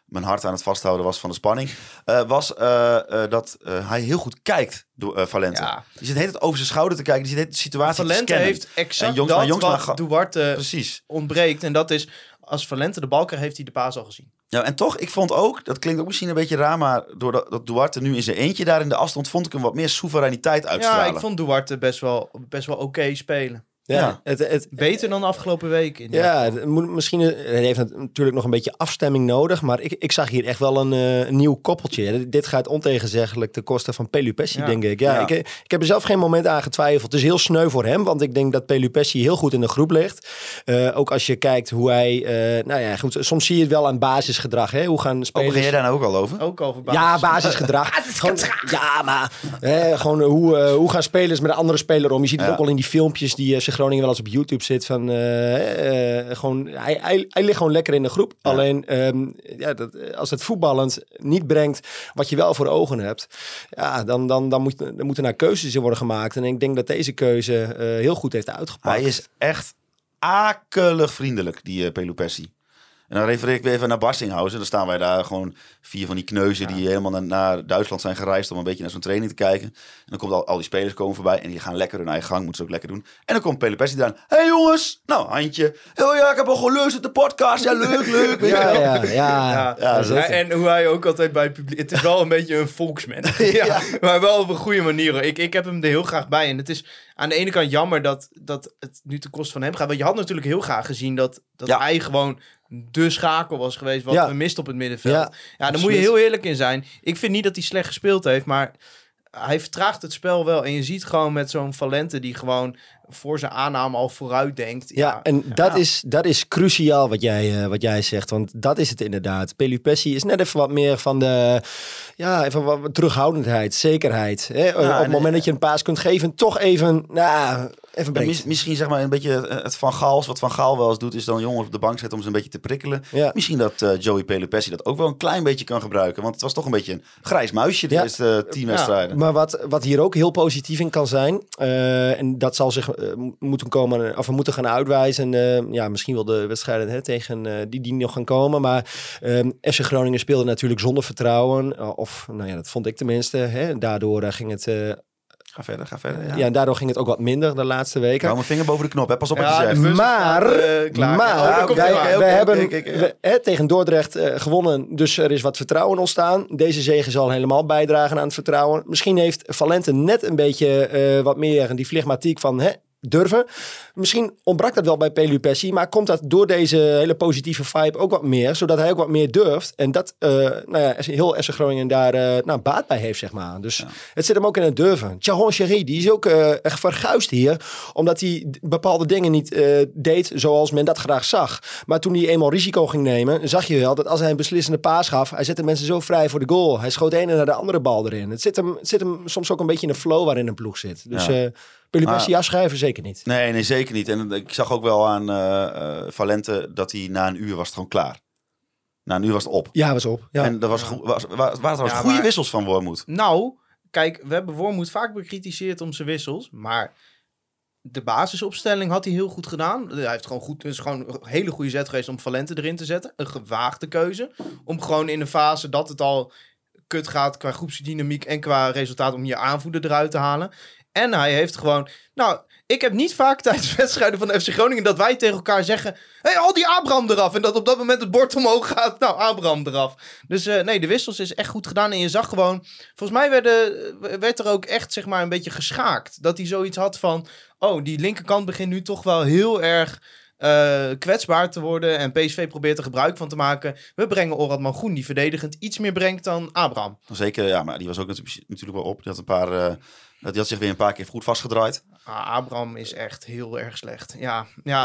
mijn hart aan het vasthouden was van de spanning... eh, was eh, eh, dat hij heel goed kijkt, door Valente. Ja. Die zit tijd over zijn schouder te kijken. Die zit de situatie te Valente scannen. heeft exact En Jongsma dat wat ga- Duarte Precies. ontbreekt. En dat is, als Valente de bal krijgt, heeft hij de paas al gezien. Ja, en toch, ik vond ook, dat klinkt ook misschien een beetje raar, maar doordat dat Duarte nu in zijn eentje daar in de afstand, vond ik hem wat meer soevereiniteit uitstralen. Ja, ik vond Duarte best wel, best wel oké spelen. Ja, ja. Het, het, Beter dan de afgelopen weken. in ja, ieder het moet, misschien het heeft het natuurlijk nog een beetje afstemming nodig. Maar ik, ik zag hier echt wel een, eh, een nieuw koppeltje. Dit gaat ontegenzeggelijk ten koste van Pelupessi, Ja. denk ik. Ja, Ja. Ik, ik heb er zelf geen moment aan getwijfeld. Het is heel sneu voor hem, want ik denk dat Pelupessi heel goed in de groep ligt. Eh, ook als je kijkt hoe hij... eh, nou ja, goed, soms zie je het wel aan basisgedrag. Hè? Hoe gaan Oh, spelers... begin jij daar nou ook al over? Ook over Ja, basisgedrag. Gewoon, ja, maar hè, gewoon eh, hoe, eh, hoe gaan spelers met een andere speler om? Je ziet het Ja. ook al in die filmpjes die FC Groningen wel eens op YouTube zit. Van, eh, eh, gewoon, hij, hij, hij ligt gewoon lekker in de groep. Ja. Alleen ehm, ja, dat, eh, als het voetballend niet brengt wat je wel voor ogen hebt, ja, dan, dan, dan, moet, dan moeten er keuzes in worden gemaakt. En ik denk dat deze keuze heel goed heeft uitgepakt. Hij is echt akelig vriendelijk, die uh, Pelupessi. En dan refereer ik weer even naar Barstinghausen. Dan staan wij daar gewoon vier van die kneuzen die helemaal naar, naar Duitsland zijn gereisd om een beetje naar zo'n training te kijken. En dan komt al, al die spelers komen voorbij en die gaan lekker hun eigen gang, moeten ze ook lekker doen. En dan komt Pelupessi eraan. Hé hey jongens, nou handje. Oh ja, ik heb al geluisterd de podcast. Ja, leuk, leuk. ja, ja, ja, Ja, Ja, en hoe hij ook altijd bij het publiek... Het is wel een beetje een volksman. ja, Maar wel op een goede manier. Ik, ik heb hem er heel graag bij. En het is aan de ene kant jammer dat, dat het nu ten koste van hem gaat. Want je had natuurlijk heel graag gezien dat, dat hij gewoon de schakel was geweest wat Ja. we misten op het middenveld. Ja, Ja, daar moet je heel eerlijk in zijn. Ik vind niet dat hij slecht gespeeld heeft, maar hij vertraagt het spel wel. En je ziet gewoon met zo'n Valente die gewoon voor zijn aanname al vooruit denkt. Ja, en dat, Ja. Is, dat is cruciaal wat jij, eh, wat jij zegt. Want dat is het inderdaad. Pelupessi is net even wat meer van de... Ja, even wat terughoudendheid, zekerheid. Hè? Op het en- moment dat je een paas kunt geven, toch even... Nou, even Ja, mis- misschien zeg maar een beetje eh, het Van Gaals. Wat Van Gaal wel eens doet, is dan jongens op de bank zetten om ze een beetje te prikkelen. Ja. Misschien dat eh, Joey Pelupessi dat ook wel een klein beetje kan gebruiken. Want het was toch een beetje een grijs muisje de Ja. eerste tien wedstrijden. Maar wat, wat hier ook heel positief in kan zijn, eh, en dat zal zich eh, moeten komen, of we moeten gaan uitwijzen. eh, ja, misschien wel de wedstrijden hè, tegen eh, die, die nog gaan komen. Maar ehm FC Groningen speelde natuurlijk zonder vertrouwen. eh, of, nou ja, dat vond ik tenminste. Hè. Daardoor eh, ging het. eh, Ga verder, ga verder. Ja. ja. en daardoor ging het ook wat minder de laatste weken. Hou mijn vinger boven de knop, hè. pas op wat Ja, je de zegt. bus Maar, eh, maar wij, wij hebben we- hè, tegen Dordrecht eh, gewonnen, dus er is wat vertrouwen ontstaan. Deze zege zal helemaal bijdragen aan het vertrouwen. Misschien heeft Valente net een beetje eh, wat meer die flegmatiek van hè, durven. Misschien ontbrak dat wel bij Pelupessi, maar komt dat door deze hele positieve vibe ook wat meer, zodat hij ook wat meer durft. En dat eh, nou ja, heel FC Groningen daar eh, nou, baat bij heeft, zeg maar. Dus het zit hem ook in het durven. Tjahon Sherry, die is ook eh, echt verguisd hier, omdat hij bepaalde dingen niet deed zoals men dat graag zag. Maar toen hij eenmaal risico ging nemen, zag je wel dat als hij een beslissende paas gaf, hij zette mensen zo vrij voor de goal. Hij schoot de ene naar de andere bal erin. Het zit hem, het zit hem soms ook een beetje in de flow waarin een ploeg zit. Dus Ja. Eh Pelupessi Maar- afschrijven zeker niet. Nee, nee, zeker niet. En ik zag ook wel aan eh, eh, Valente dat hij na een uur was het gewoon klaar. Na een uur was het op. Ja, was op. Ja. En dat was, goed- was, was, waren trouwens Ja, goede maar- wissels van Wormoed. Nou, kijk, we hebben Wormoed vaak bekritiseerd om zijn wissels. Maar de basisopstelling had hij heel goed gedaan. Hij heeft gewoon goed, het is gewoon een hele goede zet geweest om Valente erin te zetten. Een gewaagde keuze. Om gewoon in een fase dat het al kut gaat qua groepsdynamiek en qua resultaat om je aanvoerder eruit te halen. En hij heeft gewoon, nou, ik heb niet vaak tijdens wedstrijden van de FC Groningen dat wij tegen elkaar zeggen: hé, hey, al die Abraham eraf. En dat op dat moment het bord omhoog gaat. Nou, Abraham eraf. Dus eh, nee, de wissels is echt goed gedaan. En je zag gewoon, volgens mij werden, werd er ook echt zeg maar een beetje geschaakt. Dat hij zoiets had van: oh, die linkerkant begint nu toch wel heel erg. eh, kwetsbaar te worden en PSV probeert er gebruik van te maken. We brengen Orad Mangoen, die verdedigend iets meer brengt dan Abraham. Zeker, ja, maar die was ook natuurlijk, wel op. Die had, een paar, eh, die had zich weer een paar keer goed vastgedraaid. Ah, Abraham is echt heel erg slecht. Ja, ja.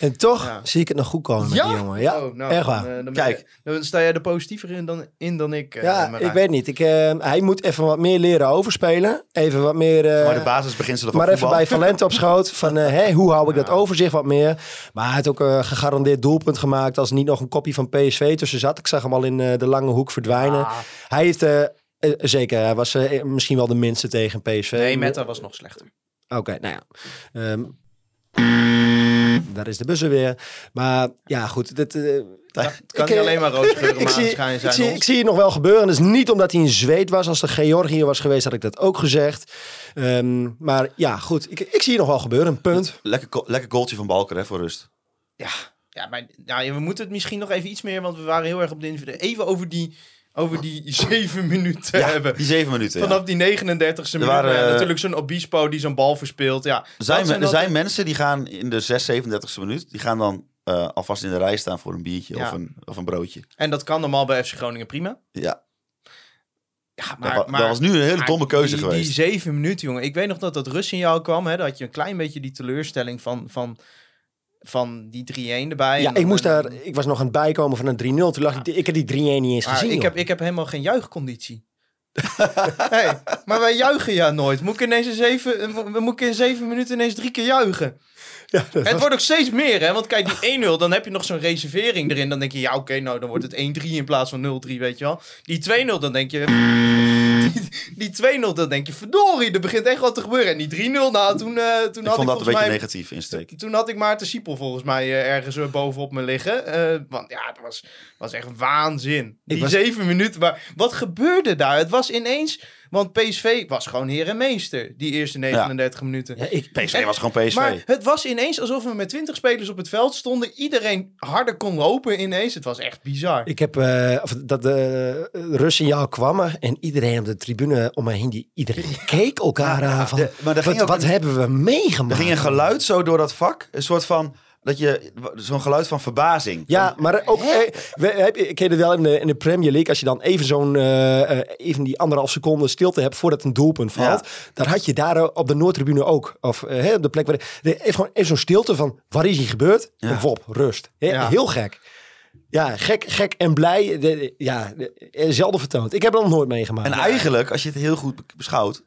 En toch Ja. zie ik het nog goed komen met die jongen. Ja, Oh, nou, echt dan, waar. eh, dan ben Kijk. dan sta jij er positiever in dan, in dan ik. eh, Ja, ik weet niet. Ik, eh, hij moet even wat meer leren overspelen. Even wat meer... eh, maar de basisbeginselen van maar even bij Valente op schoot. Van, eh, hè, hoe hou ik dat overzicht wat meer? Maar hij heeft ook een gegarandeerd doelpunt gemaakt... als er niet nog een kopie van PSV tussen zat. Ik zag hem al in eh, de lange hoek verdwijnen. Ah, Hij heeft... eh, eh, zeker, hij was eh, misschien wel de minste tegen PSV. nee, Meta was nog slechter. Oké, nou ja. Ehm, daar is de bus er weer. Maar ja, goed. Dit, Het kan Ik, niet alleen maar geuren ik, zie, ik, zijn. zie, ik zie het nog wel gebeuren. Dus niet omdat hij in Zweed was. Als de Georgië was geweest, had ik dat ook gezegd. Ehm, maar ja, goed. Ik, ik zie het nog wel gebeuren. Punt. Lekker, lekker goaltje van Balker hè, voor rust. Ja, ja, maar ja, we moeten het misschien nog even iets meer, want we waren heel erg op de Even over die, over die zeven minuten Ja, hebben. die zeven minuten. ja. Vanaf die 39e minuut. waren, maar ja, eh, natuurlijk zo'n Obispo die zo'n bal verspeelt. Ja, zijn, dat er zijn mensen die gaan in de 6, 37e minuut, die gaan dan eh, alvast in de rij staan voor een biertje Ja. of, een, of een broodje. En dat kan normaal bij FC Groningen prima. Ja, Ja, dat, maar, wa- maar dat was nu een hele domme keuze die, geweest. Die zeven minuten, jongen. Ik weet nog dat dat rust in jou kwam. Hè? Dat had je een klein beetje die teleurstelling van, van, van die 3-1 erbij. Ja, En- ik, moest en- daar, ik was nog aan het bijkomen van een 3-0. Toen lag ik, ik heb die 3-1 niet eens gezien. ik, joh. heb, ik heb helemaal geen juichconditie. hey, maar wij juichen ja nooit. Moet ik ineens in zeven, we moeten in zeven minuten ineens drie keer juichen. Ja, het was- wordt ook steeds meer, hè? Want kijk, die 1-0, dan heb je nog zo'n reservering erin. Dan denk je, ja, oké, nou, dan wordt het 1-3 in plaats van 0-3, weet je wel. Die 2-0, dan denk je... Die, die 2-0, dan denk je, verdorie, er begint echt wat te gebeuren. En die 3-0, nou, toen, eh, toen ik had vond ik dat een beetje mij... negatief insteek. Toen had ik Maarten Siepel volgens mij eh, ergens eh, bovenop me liggen. Want ja, het was, was echt waanzin. Die was- zeven minuten. Maar wat gebeurde daar? Het was ineens... Want PSV was gewoon heer en meester, die eerste 39 minuten. Ja, ik, PSV was gewoon PSV. Maar het was ineens alsof we met 20 spelers op het veld stonden. Iedereen harder kon lopen ineens. Het was echt bizar. ik heb eh, of dat de rustsignaal kwam er en iedereen op de tribune om me heen, die, iedereen keek elkaar aan van, de- maar wat, ook wat een- hebben we meegemaakt? Er ging een geluid zo door dat vak. Een soort van, dat je, zo'n geluid van verbazing. Ja, maar ook, eh, we, heb je, ik ken het wel in de, in de Premier League, als je dan even zo'n, eh, eh, even die anderhalf seconde stilte hebt voordat een doelpunt valt, dan had je daar eh, op de Noordtribune ook, of eh, hè, op de plek waar, de- even, gewoon even zo'n stilte van, waar is hier gebeurd? Ja. En wop, rust. Hè, Ja. Heel gek. Ja, gek, gek en blij. De- ja, de- eh, zelden vertoond. Ik heb het nog nooit meegemaakt. En eigenlijk, als je het heel goed be- beschouwt.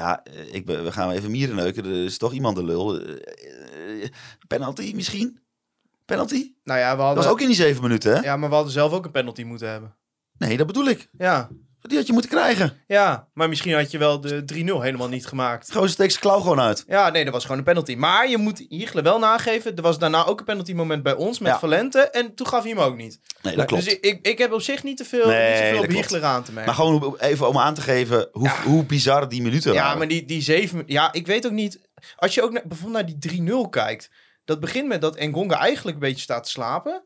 Ja, eh, ik, we gaan even mieren neuken. Er is toch iemand de lul. Eh, eh, Penalty misschien? Penalty? Nou ja, we Dat hadden, was ook in die zeven minuten, hè? ja, maar we hadden zelf ook een penalty moeten hebben. Nee, dat bedoel ik. Ja, Die had je moeten krijgen. ja. maar misschien had je wel de 3-0 helemaal niet gemaakt. Gewoon steekt zijn klauw gewoon uit. Ja, nee, dat was gewoon een penalty. Maar je moet Hiegelen wel nageven. Er was daarna ook een penalty moment bij ons met Ja. Valente. En toen gaf hij hem ook niet. Nee, dat klopt. Dus ik, ik, heb op zich niet te veel, Nee, niet te veel dat op. Hiegelen aan te merken. maar gewoon even om aan te geven hoe, Ja. hoe bizar die minuten Ja, waren. maar die, die zeven... Ja, ik weet ook niet... Als je ook naar, bijvoorbeeld naar die 3-0 kijkt. Dat begint met dat Engonga eigenlijk een beetje staat te slapen.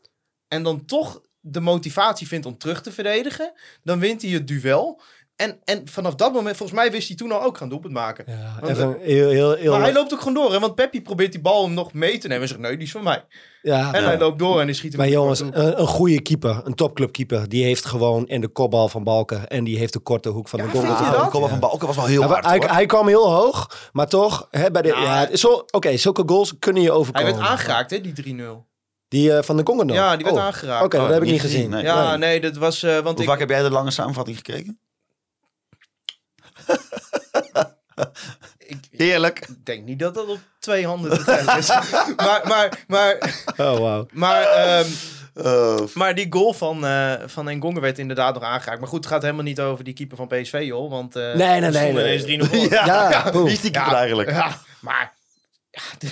En dan toch de motivatie vindt om terug te verdedigen. Dan wint hij het duel. En, en vanaf dat moment, volgens mij wist hij toen al ook gaan doelpunt maken. Ja, Want- even heel, heel, heel, Maar hij loopt ook gewoon door. Hè? Want Peppi probeert die bal hem nog mee te nemen. En zegt, nee, die is van mij. ja, En Ja. hij loopt door en hij schiet hem Maar jongens, een, een goede keeper, een topclubkeeper, die heeft gewoon in de kopbal van Balken en die heeft de korte hoek van Ja, de goal. vind je gehouden. dat? de kopbal van Balken was wel heel Hij, hard, hij, hij kwam heel hoog, maar toch, hè, bij de, Nou, ja, het is zo- oké, zulke goals kunnen je Hij overkomen. werd aangeraakt, hè, die 3-0. Die eh, van de Congo nog? Ja, die werd Oh, aangeraakt. Oké, dat Oh, heb ik niet gezien. gezien, nee. Ja, nee, dat was... eh, want Hoe ik, vaak heb jij de lange samenvatting gekeken? ik, Heerlijk. ik denk niet dat dat op twee handen te tellen is. maar, maar, maar, Oh, wauw. maar, ehm, Oh, maar die goal van, eh van Engonga werd inderdaad nog aangeraakt. Maar goed, het gaat helemaal niet over die keeper van PSV, joh. Want eh Nee, nee, nee, stonden nee. ineens 3-0 voor. ja, Ja, wie is die keeper eigenlijk? Ja, maar...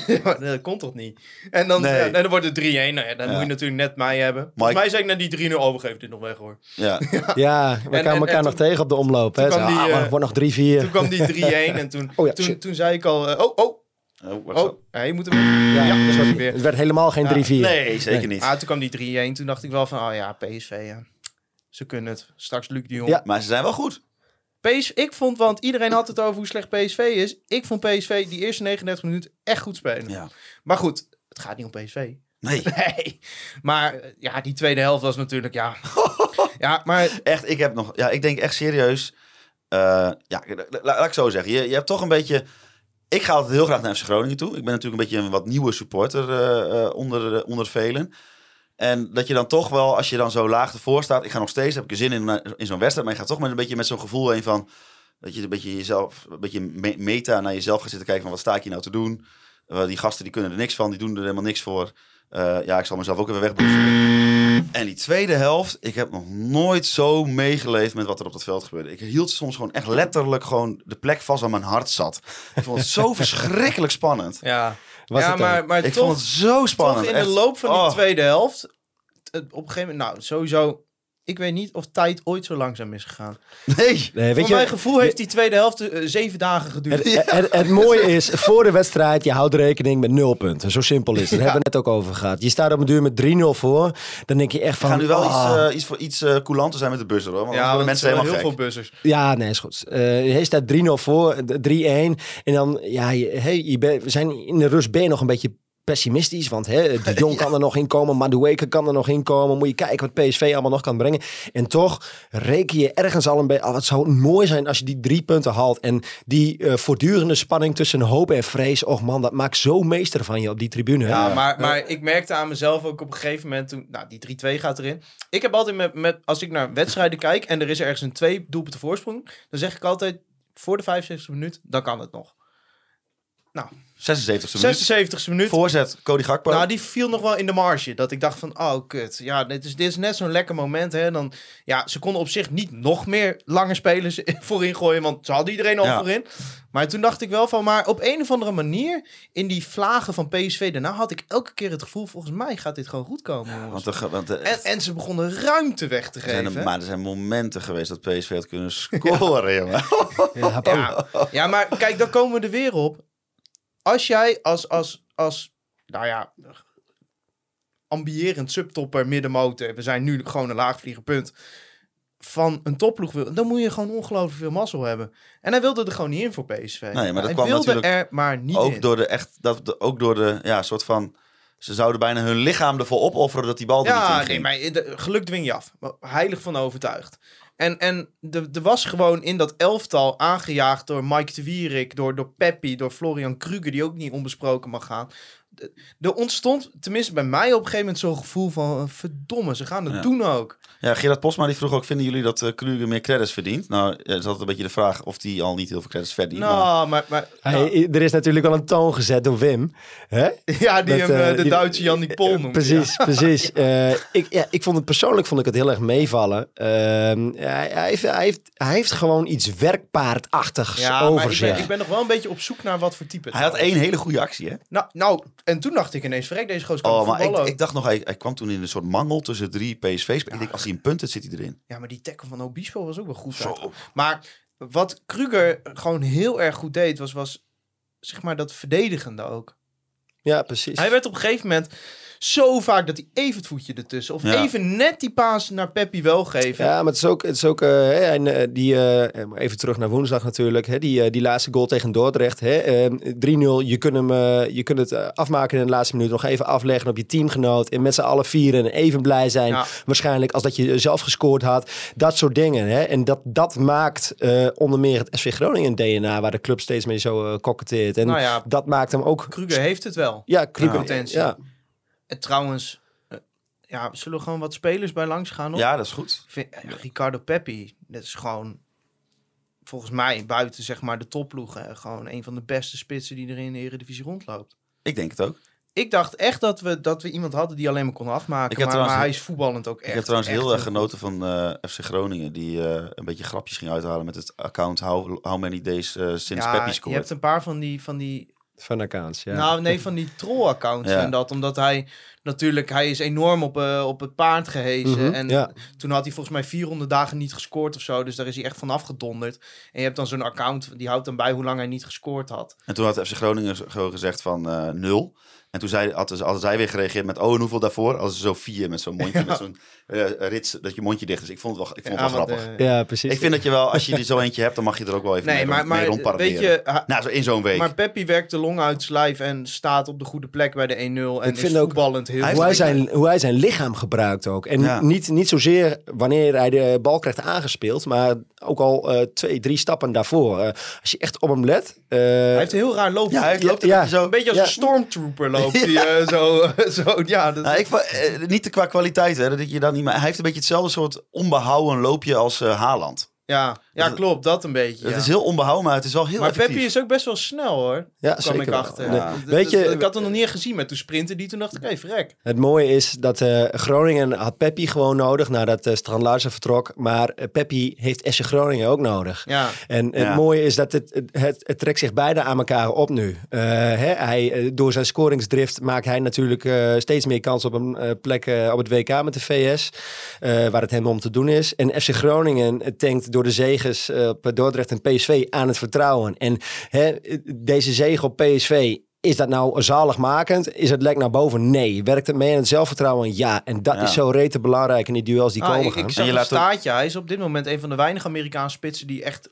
Ja, dat komt toch niet? En dan, Nee. ja, en dan wordt het 3-1. Nou ja, dan Ja. moet je natuurlijk net mij hebben. Volgens Mike- mij zei ik naar die 3-0 overgeef dit nog weg, hoor. Ja. Ja, we En- kwamen en- elkaar en nog toen- tegen op de omloop. Hè. Zo, die, ah, maar eh, het wordt nog 3-4. Toen kwam die 3-1 en toen, Oh ja, toen, shit. toen zei ik al... eh, oh, oh, Oh, oh. dat? Ja, je moet hem... Ja, Ja, dat sorry. was weer. Het werd helemaal geen Ja. 3-4. Nee, zeker niet. Ah, toen kwam die 3-1. Toen dacht ik wel van, oh ja, PSV, ja. Ze kunnen het. Straks Luc de Jong. Ja. Maar ze zijn wel goed. PSV, ik vond, want iedereen had het over hoe slecht PSV is. Ik vond PSV die eerste 39 minuten echt goed spelen. Ja. Maar goed, het gaat niet om PSV. Nee. Nee. Maar ja, die tweede helft was natuurlijk, ja. ja, maar Echt, ik heb nog... Ja, ik denk echt serieus... eh, ja, la- la- laat ik zo zeggen. Je, je hebt toch een beetje... Ik ga altijd heel graag naar FC Groningen toe. Ik ben natuurlijk een beetje een wat nieuwe supporter eh, eh, onder, onder velen. En dat je dan toch wel, als je dan zo laag ervoor staat... Ik ga nog steeds, heb ik er zin in, in zo'n wedstrijd. Maar je gaat toch met een beetje met zo'n gevoel heen van... Dat je een beetje jezelf, een beetje me- meta naar jezelf gaat zitten kijken van... Wat sta ik hier nou te doen? Eh, die gasten die kunnen er niks van, die doen er helemaal niks voor. Eh, ja, ik zal mezelf ook even wegboezen. En die tweede helft, ik heb nog nooit zo meegeleefd met wat er op dat veld gebeurde. Ik hield soms gewoon echt letterlijk gewoon de plek vast aan mijn hart zat. Ik vond het zo verschrikkelijk spannend. ja. Was ja, het maar, maar Ik toch, vond het zo spannend. toch in de loop van die Oh. tweede helft... Op een gegeven moment, nou, sowieso... Ik weet niet of tijd ooit zo langzaam is gegaan. Nee. Nee, weet Voor je, mijn gevoel heeft die tweede helft eh, zeven dagen geduurd. Het, het, het mooie is, voor de wedstrijd, je houdt rekening met nul punten. Zo simpel is het. Daar hebben we het net ook over gehad. Je staat op een duur met 3-0 voor. Dan denk je echt We van... gaan nu wel ah, iets, eh, iets, voor, iets eh, coulanter zijn met de bussen hoor. Want ja, want mensen zijn helemaal heel gek. veel bussers. Ja, nee, is goed. Eh hij staat 3-0 voor, eh, 3-1. En dan, ja, je, hey, je bent- we zijn in de rust ben je nog een beetje pessimistisch. Want hè, de Jong kan er nog in komen, Madueke kan er nog in komen. Moet je kijken wat PSV allemaal nog kan brengen. En toch reken je ergens al een beetje... Oh, het zou mooi zijn als je die drie punten haalt. En die eh, voortdurende spanning tussen hoop en vrees. Och man, dat maakt zo meester van je op die tribune. hè? Ja, maar, maar ik merkte aan mezelf ook op een gegeven moment toen, nou, die 3-2 gaat erin. Ik heb altijd met, met, als ik naar wedstrijden kijk en er is ergens een twee doelpunten voorsprong, dan zeg ik altijd voor de 65 minuut, dan kan het nog. Nou, 76e minuut. 76e minuut. Voorzet, Cody Gakpo. Nou, die viel nog wel in de marge. Dat ik dacht van, oh kut. Ja, dit is, dit is net zo'n lekker moment. Hè. Dan, ja, ze konden op zich niet nog meer lange spelers voorin gooien. Want ze hadden iedereen al Ja. voorin. Maar toen dacht ik wel van, maar op een of andere manier... in die vlagen van PSV daarna had ik elke keer het gevoel... volgens mij gaat dit gewoon goed komen, want de, want de, En, en ze begonnen ruimte weg te zijn geven. er, maar er zijn momenten geweest dat PSV had kunnen scoren, jongen. Ja, Paul. Ja, ja, maar kijk, dan komen we er weer op. Als jij als, als, als nou ja, ambierend subtopper middenmotor, we zijn nu gewoon een laagvlieger, punt, van een topploeg wil, dan moet je gewoon ongelooflijk veel mazzel hebben. En hij wilde er gewoon niet in voor PSV. maar dat hij kwam wilde natuurlijk er maar niet ook in. door de echt, dat, ook door de, ja, soort van, ze zouden bijna hun lichaam ervoor opofferen dat die bal er niet in Ja, ging. nee, maar de- geluk dwing je af. Heilig van overtuigd. En, en er was gewoon in dat elftal aangejaagd door Mike de Wierik, door, door Peppi, door Florian Kruger, die ook niet onbesproken mag gaan. Er ontstond, tenminste bij mij op een gegeven moment, zo'n gevoel van verdomme, ze gaan het Ja. doen ook. Ja, Gerard Posma die vroeg ook, vinden jullie dat uh, Kruger meer credits verdient? Nou, ja, is altijd een beetje de vraag of die al niet heel veel credits verdient. maar- Nou, maar, maar Hij- Er is natuurlijk wel een toon gezet door Wim. Hè? ja, die Dat, hem eh, eh, de die- Duitse Jan Pol noemt. Precies, precies. Eh, ik, ja, ik vond het persoonlijk vond ik het heel erg meevallen. Ehm, hij, hij, heeft, hij, heeft, hij heeft gewoon iets werkpaardachtigs Ja, maar over ik zich. ben, ik ben nog wel een beetje op zoek naar wat voor type. het Hij had één hele goede actie, hè? Nou, nou, en toen dacht ik ineens, verrek, deze kan Oh, maar ik, dacht nog, hij, hij kwam toen in een soort mangel tussen drie PSV's. Ik denk, als hij een punt heeft, zit hij erin. Ja, maar die tackle van Obispo was ook wel goed. Maar wat Kruger gewoon heel erg goed deed, was, was zeg maar dat verdedigende ook. Ja, precies. Hij werd op een gegeven moment zo vaak dat hij even het voetje ertussen. Of Ja. even net die paas naar Peppi wel geven. Ja, maar het is ook, het is ook eh, hè, en, eh, die, eh, maar even terug naar woensdag natuurlijk. Hè, die, die laatste goal tegen Dordrecht. Hè, eh, 3-0, je kunt, hem, je kunt het afmaken in de laatste minuut. Nog even afleggen op je teamgenoot. En met z'n allen vieren en even blij zijn. Ja. Waarschijnlijk als dat je zelf gescoord had. Dat soort dingen. Hè. En dat, dat maakt eh, onder meer het SV Groningen DNA. Waar de club steeds mee zo koketteert. En Nou ja, dat maakt hem ook... Kruger heeft het wel. Ja, Kruger. potentie. Ja. En trouwens, eh, ja, zullen we gewoon wat spelers bij langs gaan? Nog? Ja, dat is goed. Ik vind, ja, Ricardo Peppi, dat is gewoon volgens mij buiten zeg maar de topploegen gewoon een van de beste spitsen die er in de Eredivisie rondloopt. Ik denk het ook. Ik dacht echt dat we, dat we iemand hadden die alleen maar kon afmaken. Maar, hij is voetballend ook echt. ik heb trouwens echt heel erg genoten van eh, FC Groningen. Die eh, een beetje grapjes ging uithalen met het account How, how Many Days eh, sinds Ja, je hebt een paar van die, van die Van accounts, ja. nou nee, van die troll-accounts Ja. en dat. Omdat hij natuurlijk, hij is enorm op, eh, op het paard gehezen. Mhm, en ja. toen had hij volgens mij 400 dagen niet gescoord of zo. Dus daar is hij echt van afgedonderd. En je hebt dan zo'n account, die houdt dan bij hoe lang hij niet gescoord had. En toen had FC Groningen gewoon gezegd van eh, nul. En toen zei, hadden, ze- hadden zij weer gereageerd met, oh, en hoeveel daarvoor? Als zo vier met zo'n mondje, met zo'n eh, rits, dat je mondje dicht is. Ik vond het wel, ik vond het Ja, wel grappig. eh, ja, precies. ik vind dat je wel, als je er zo eentje hebt, dan mag je er ook wel even Nee, mee, maar, mee weet je, Nou, zo in zo'n week. maar Peppi werkt de long uit zijn lijf en staat op de goede plek bij de 1-0. En Ik vind is ook- voetballend heel Hij hoe, hij zijn, hoe hij zijn lichaam gebruikt ook. En Ja. niet, niet zozeer wanneer hij de bal krijgt aangespeeld, maar ook al eh, twee, drie stappen daarvoor. Eh, als je echt op hem let. eh, Hij heeft een heel raar loopje. ja, hij ja, loopt een ja. beetje zo. Een beetje als Ja. een stormtrooper loopt hij eh, zo, zo. Ja, dat, Nou, ik, eh, niet qua kwaliteit, hè, dat je dat niet, maar hij heeft een beetje hetzelfde soort onbehouden loopje als eh Haaland. Ja, ja, Dat- klopt. Dat een beetje. Het ja. is heel onbehouden, maar het is wel heel maar effectief. Peppi is ook best wel snel hoor. ja, kwam zeker ik achter. Ja. Weet je- ik had hem nog niet gezien, maar toen sprintte die. Toen dacht ik, hé, verrek. Het mooie is dat eh, Groningen had Peppi gewoon nodig nadat uh, Strand Larsen vertrok. Maar eh, Peppi heeft SC Groningen ook nodig. Ja, En het mooie is dat het, het, het, het trekt zich beide aan elkaar op nu. Eh, hè, hij, door zijn scoringsdrift maakt hij natuurlijk eh, steeds meer kans op een eh, plek eh, op het WK met de VS. eh, waar het hem om te doen is. En FC Groningen tankt door de zegens eh, op Dordrecht en PSV aan het vertrouwen. En hè, deze zege op PSV... Is dat nou zaligmakend? Is het lek naar boven? Nee. Werkt het mee aan het zelfvertrouwen? Ja. En dat Ja. is zo rete belangrijk in die duels die Ah, komen ik, gaan. ik En zag je een laat ook- staartje. Hij is op dit moment een van de weinige Amerikaanse spitsen die echt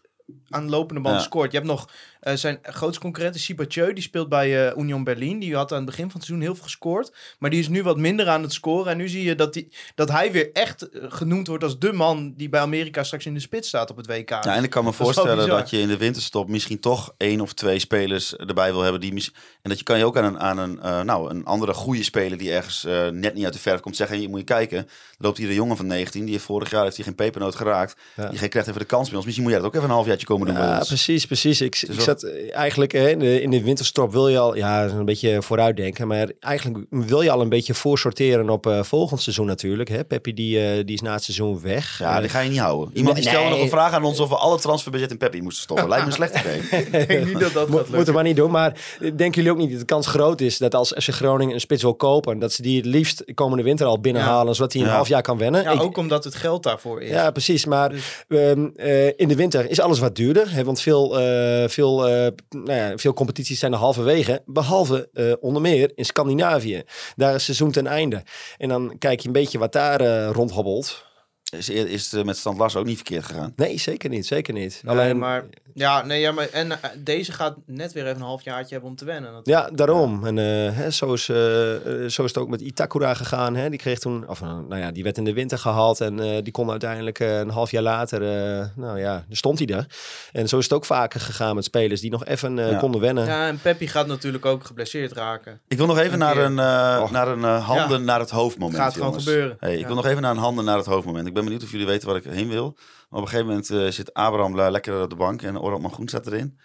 aan de lopende band Ja. scoort. Je hebt nog eh, zijn grootste concurrent, is Sibacheu. Die speelt bij eh, Union Berlin. Die had aan het begin van het seizoen heel veel gescoord. Maar die is nu wat minder aan het scoren. En nu zie je dat, die, dat hij weer echt eh, genoemd wordt als de man die bij Amerika straks in de spits staat op het WK. Ja, en ik kan me Dat voorstellen dat je in de winterstop misschien toch één of twee spelers erbij wil hebben. Die mis- en dat je kan je ook aan een, aan een, nou, een andere goede speler die ergens net niet uit de verf komt zeggen. Je moet je kijken, loopt hier een jongen van 19. Die heeft vorig jaar heeft hij geen pepernoot geraakt. Ja. Die krijgt even de kans bij ons. Misschien moet jij dat ook even een halfjaartje komen doen Ja, precies, precies. Ik, ik zat eh, eigenlijk eh, in de, in de winterstop wil je al, ja, een beetje vooruitdenken. Maar eigenlijk wil je al een beetje voorsorteren op eh, volgend seizoen natuurlijk. Hè? Peppi die, eh, die is na het seizoen weg. Ja, die ga je niet houden. Iemand die Nee. stelde nog een vraag aan ons of we alle transferbudget in Peppi moesten stoppen. Lijkt me een slecht idee. Ik denk niet dat dat Mo- gaat Moeten we maar niet doen. Maar denken jullie ook niet dat de kans groot is dat als FC Groningen een spits wil kopen, dat ze die het liefst komende winter al binnenhalen, zodat hij een Ja. half jaar kan wennen? Ja, Ik- ook omdat het geld daarvoor is. Ja, precies. Maar Dus- ehm, eh, in de winter is alles wat duurder. Hè, want veel, eh, veel, eh, nou ja, veel competities zijn er halverwege. Behalve eh, onder meer in Scandinavië. Daar is seizoen ten einde. En dan kijk je een beetje wat daar eh, rondhobbelt. Is, is het met Stand Lars ook niet verkeerd gegaan? Nee, zeker niet. Zeker niet. Nee, Alleen, maar, ja, nee, ja, maar en eh, deze gaat net weer even een halfjaartje hebben om te wennen. natuurlijk. Ja, daarom. En eh, hè, zo, is, eh, zo is het ook met Itakura gegaan. Hè. Die kreeg toen, of nou ja, die werd in de winter gehaald. En eh, die kon uiteindelijk eh, een half jaar later, eh, nou ja, dan stond hij er. En zo is het ook vaker gegaan met spelers die nog even eh, Ja. konden wennen. Ja, en Peppi gaat natuurlijk ook geblesseerd raken. Ik wil nog even Een naar een, eh, naar een handen Ja. naar het hoofd moment. Gaat gewoon jongens. gebeuren. Hey, ik Ja. wil nog even naar een handen naar het hoofdmoment. Ik ben benieuwd of jullie weten waar ik heen wil. Maar op een gegeven moment eh, zit Abraham lekker op de bank en Orad Mangoen staat erin.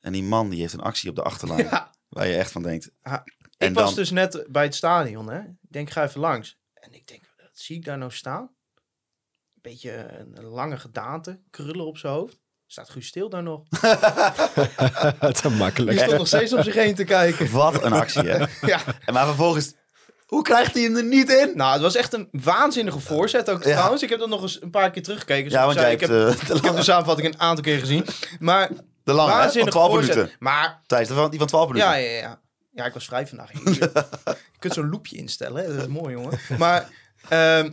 En die man die heeft een actie op de achterlijn. Ja. Waar je echt van denkt. En ik was dan- dus net bij het stadion, hè. Ik denk, ik ga even langs. En ik denk, wat zie ik daar nou staan? Een beetje een, een lange gedaante, krullen op zijn hoofd. Staat Guus Stil daar nog? Te makkelijk. Die stond nog steeds om zich heen te kijken. Wat een actie, hè? Ja, En maar vervolgens, hoe krijgt hij hem er niet in? nou, het was echt een waanzinnige voorzet ook Ja. trouwens. Ik heb dat nog eens een paar keer teruggekeken. Ja, want ik jij zei, hebt ik, heb, eh, de ik heb de lange, samenvatting een aantal keer gezien. Maar de lange waanzinnige 12 voorzet. minuten. Maar Thijs, die van- die van 12 minuten. Ja, ja, ja. Ja, ik was vrij vandaag. Je, kunt zo'n loopje instellen. Hè? Dat is mooi, jongen. Maar ehm,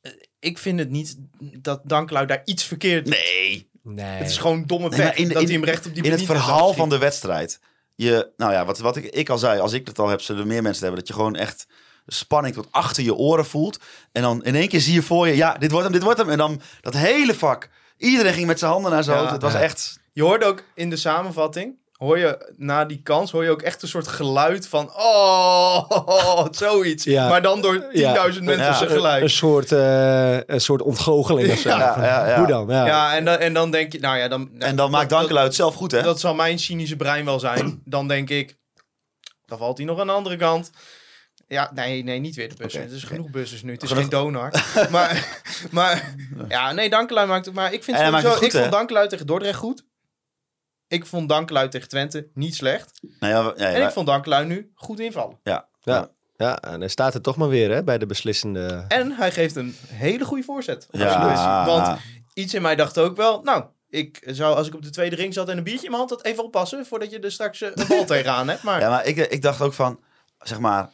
eh, ik vind het niet dat Dankelui daar iets verkeerd. Nee. Nee. Het is gewoon domme Nee, in dat in- hij hem recht op die In het verhaal van de wedstrijd. Je, nou ja, wat, wat ik, ik al zei, als ik het al heb, zullen meer mensen hebben. Dat je gewoon echt spanning tot achter je oren voelt. En dan in één keer zie je voor je, ja, dit wordt hem, dit wordt hem. En dan dat hele vak. Iedereen ging met zijn handen naar zijn Ja, hoofd. Het was ja. echt... Je hoorde ook in de samenvatting, hoor je na die kans, hoor je ook echt een soort geluid van, oh, zoiets. Ja. Maar dan door 10.000 Ja. mensen Ja. tegelijk. Een soort, eh, een soort ontgoocheling of zo. Ja, Van, ja, ja. Hoe dan? Ja. Ja, en dan, en dan denk je, nou ja, dan... En dan maakt Dankelui het zelf goed, hè? Dat zal mijn cynische brein wel zijn. Dan denk ik, dan valt hij nog aan de andere kant. Ja, nee, nee, niet weer de bussen. Oké, Het is genoeg bussen nu. Het is Genoeg- geen donar. maar, maar ja, nee, Dankelui maakt het. Maar ik vind En hij maakt sowieso, het goed, ik hè? vond Dankelui tegen Dordrecht goed. Ik vond Dankelui tegen Twente niet slecht. Nou ja, ja, ja, En ik vond Dankelui nu goed invallen. ja. Ja. Ja, en dan staat het toch maar weer hè, bij de beslissende... En hij geeft een hele goede voorzet. Ja. Want iets in mij dacht ook wel, nou, ik zou als ik op de tweede ring zat en een biertje in mijn hand had, even oppassen voordat je er straks eh, een bal tegenaan hebt. Maar Ja, maar ik, ik dacht ook van, zeg maar,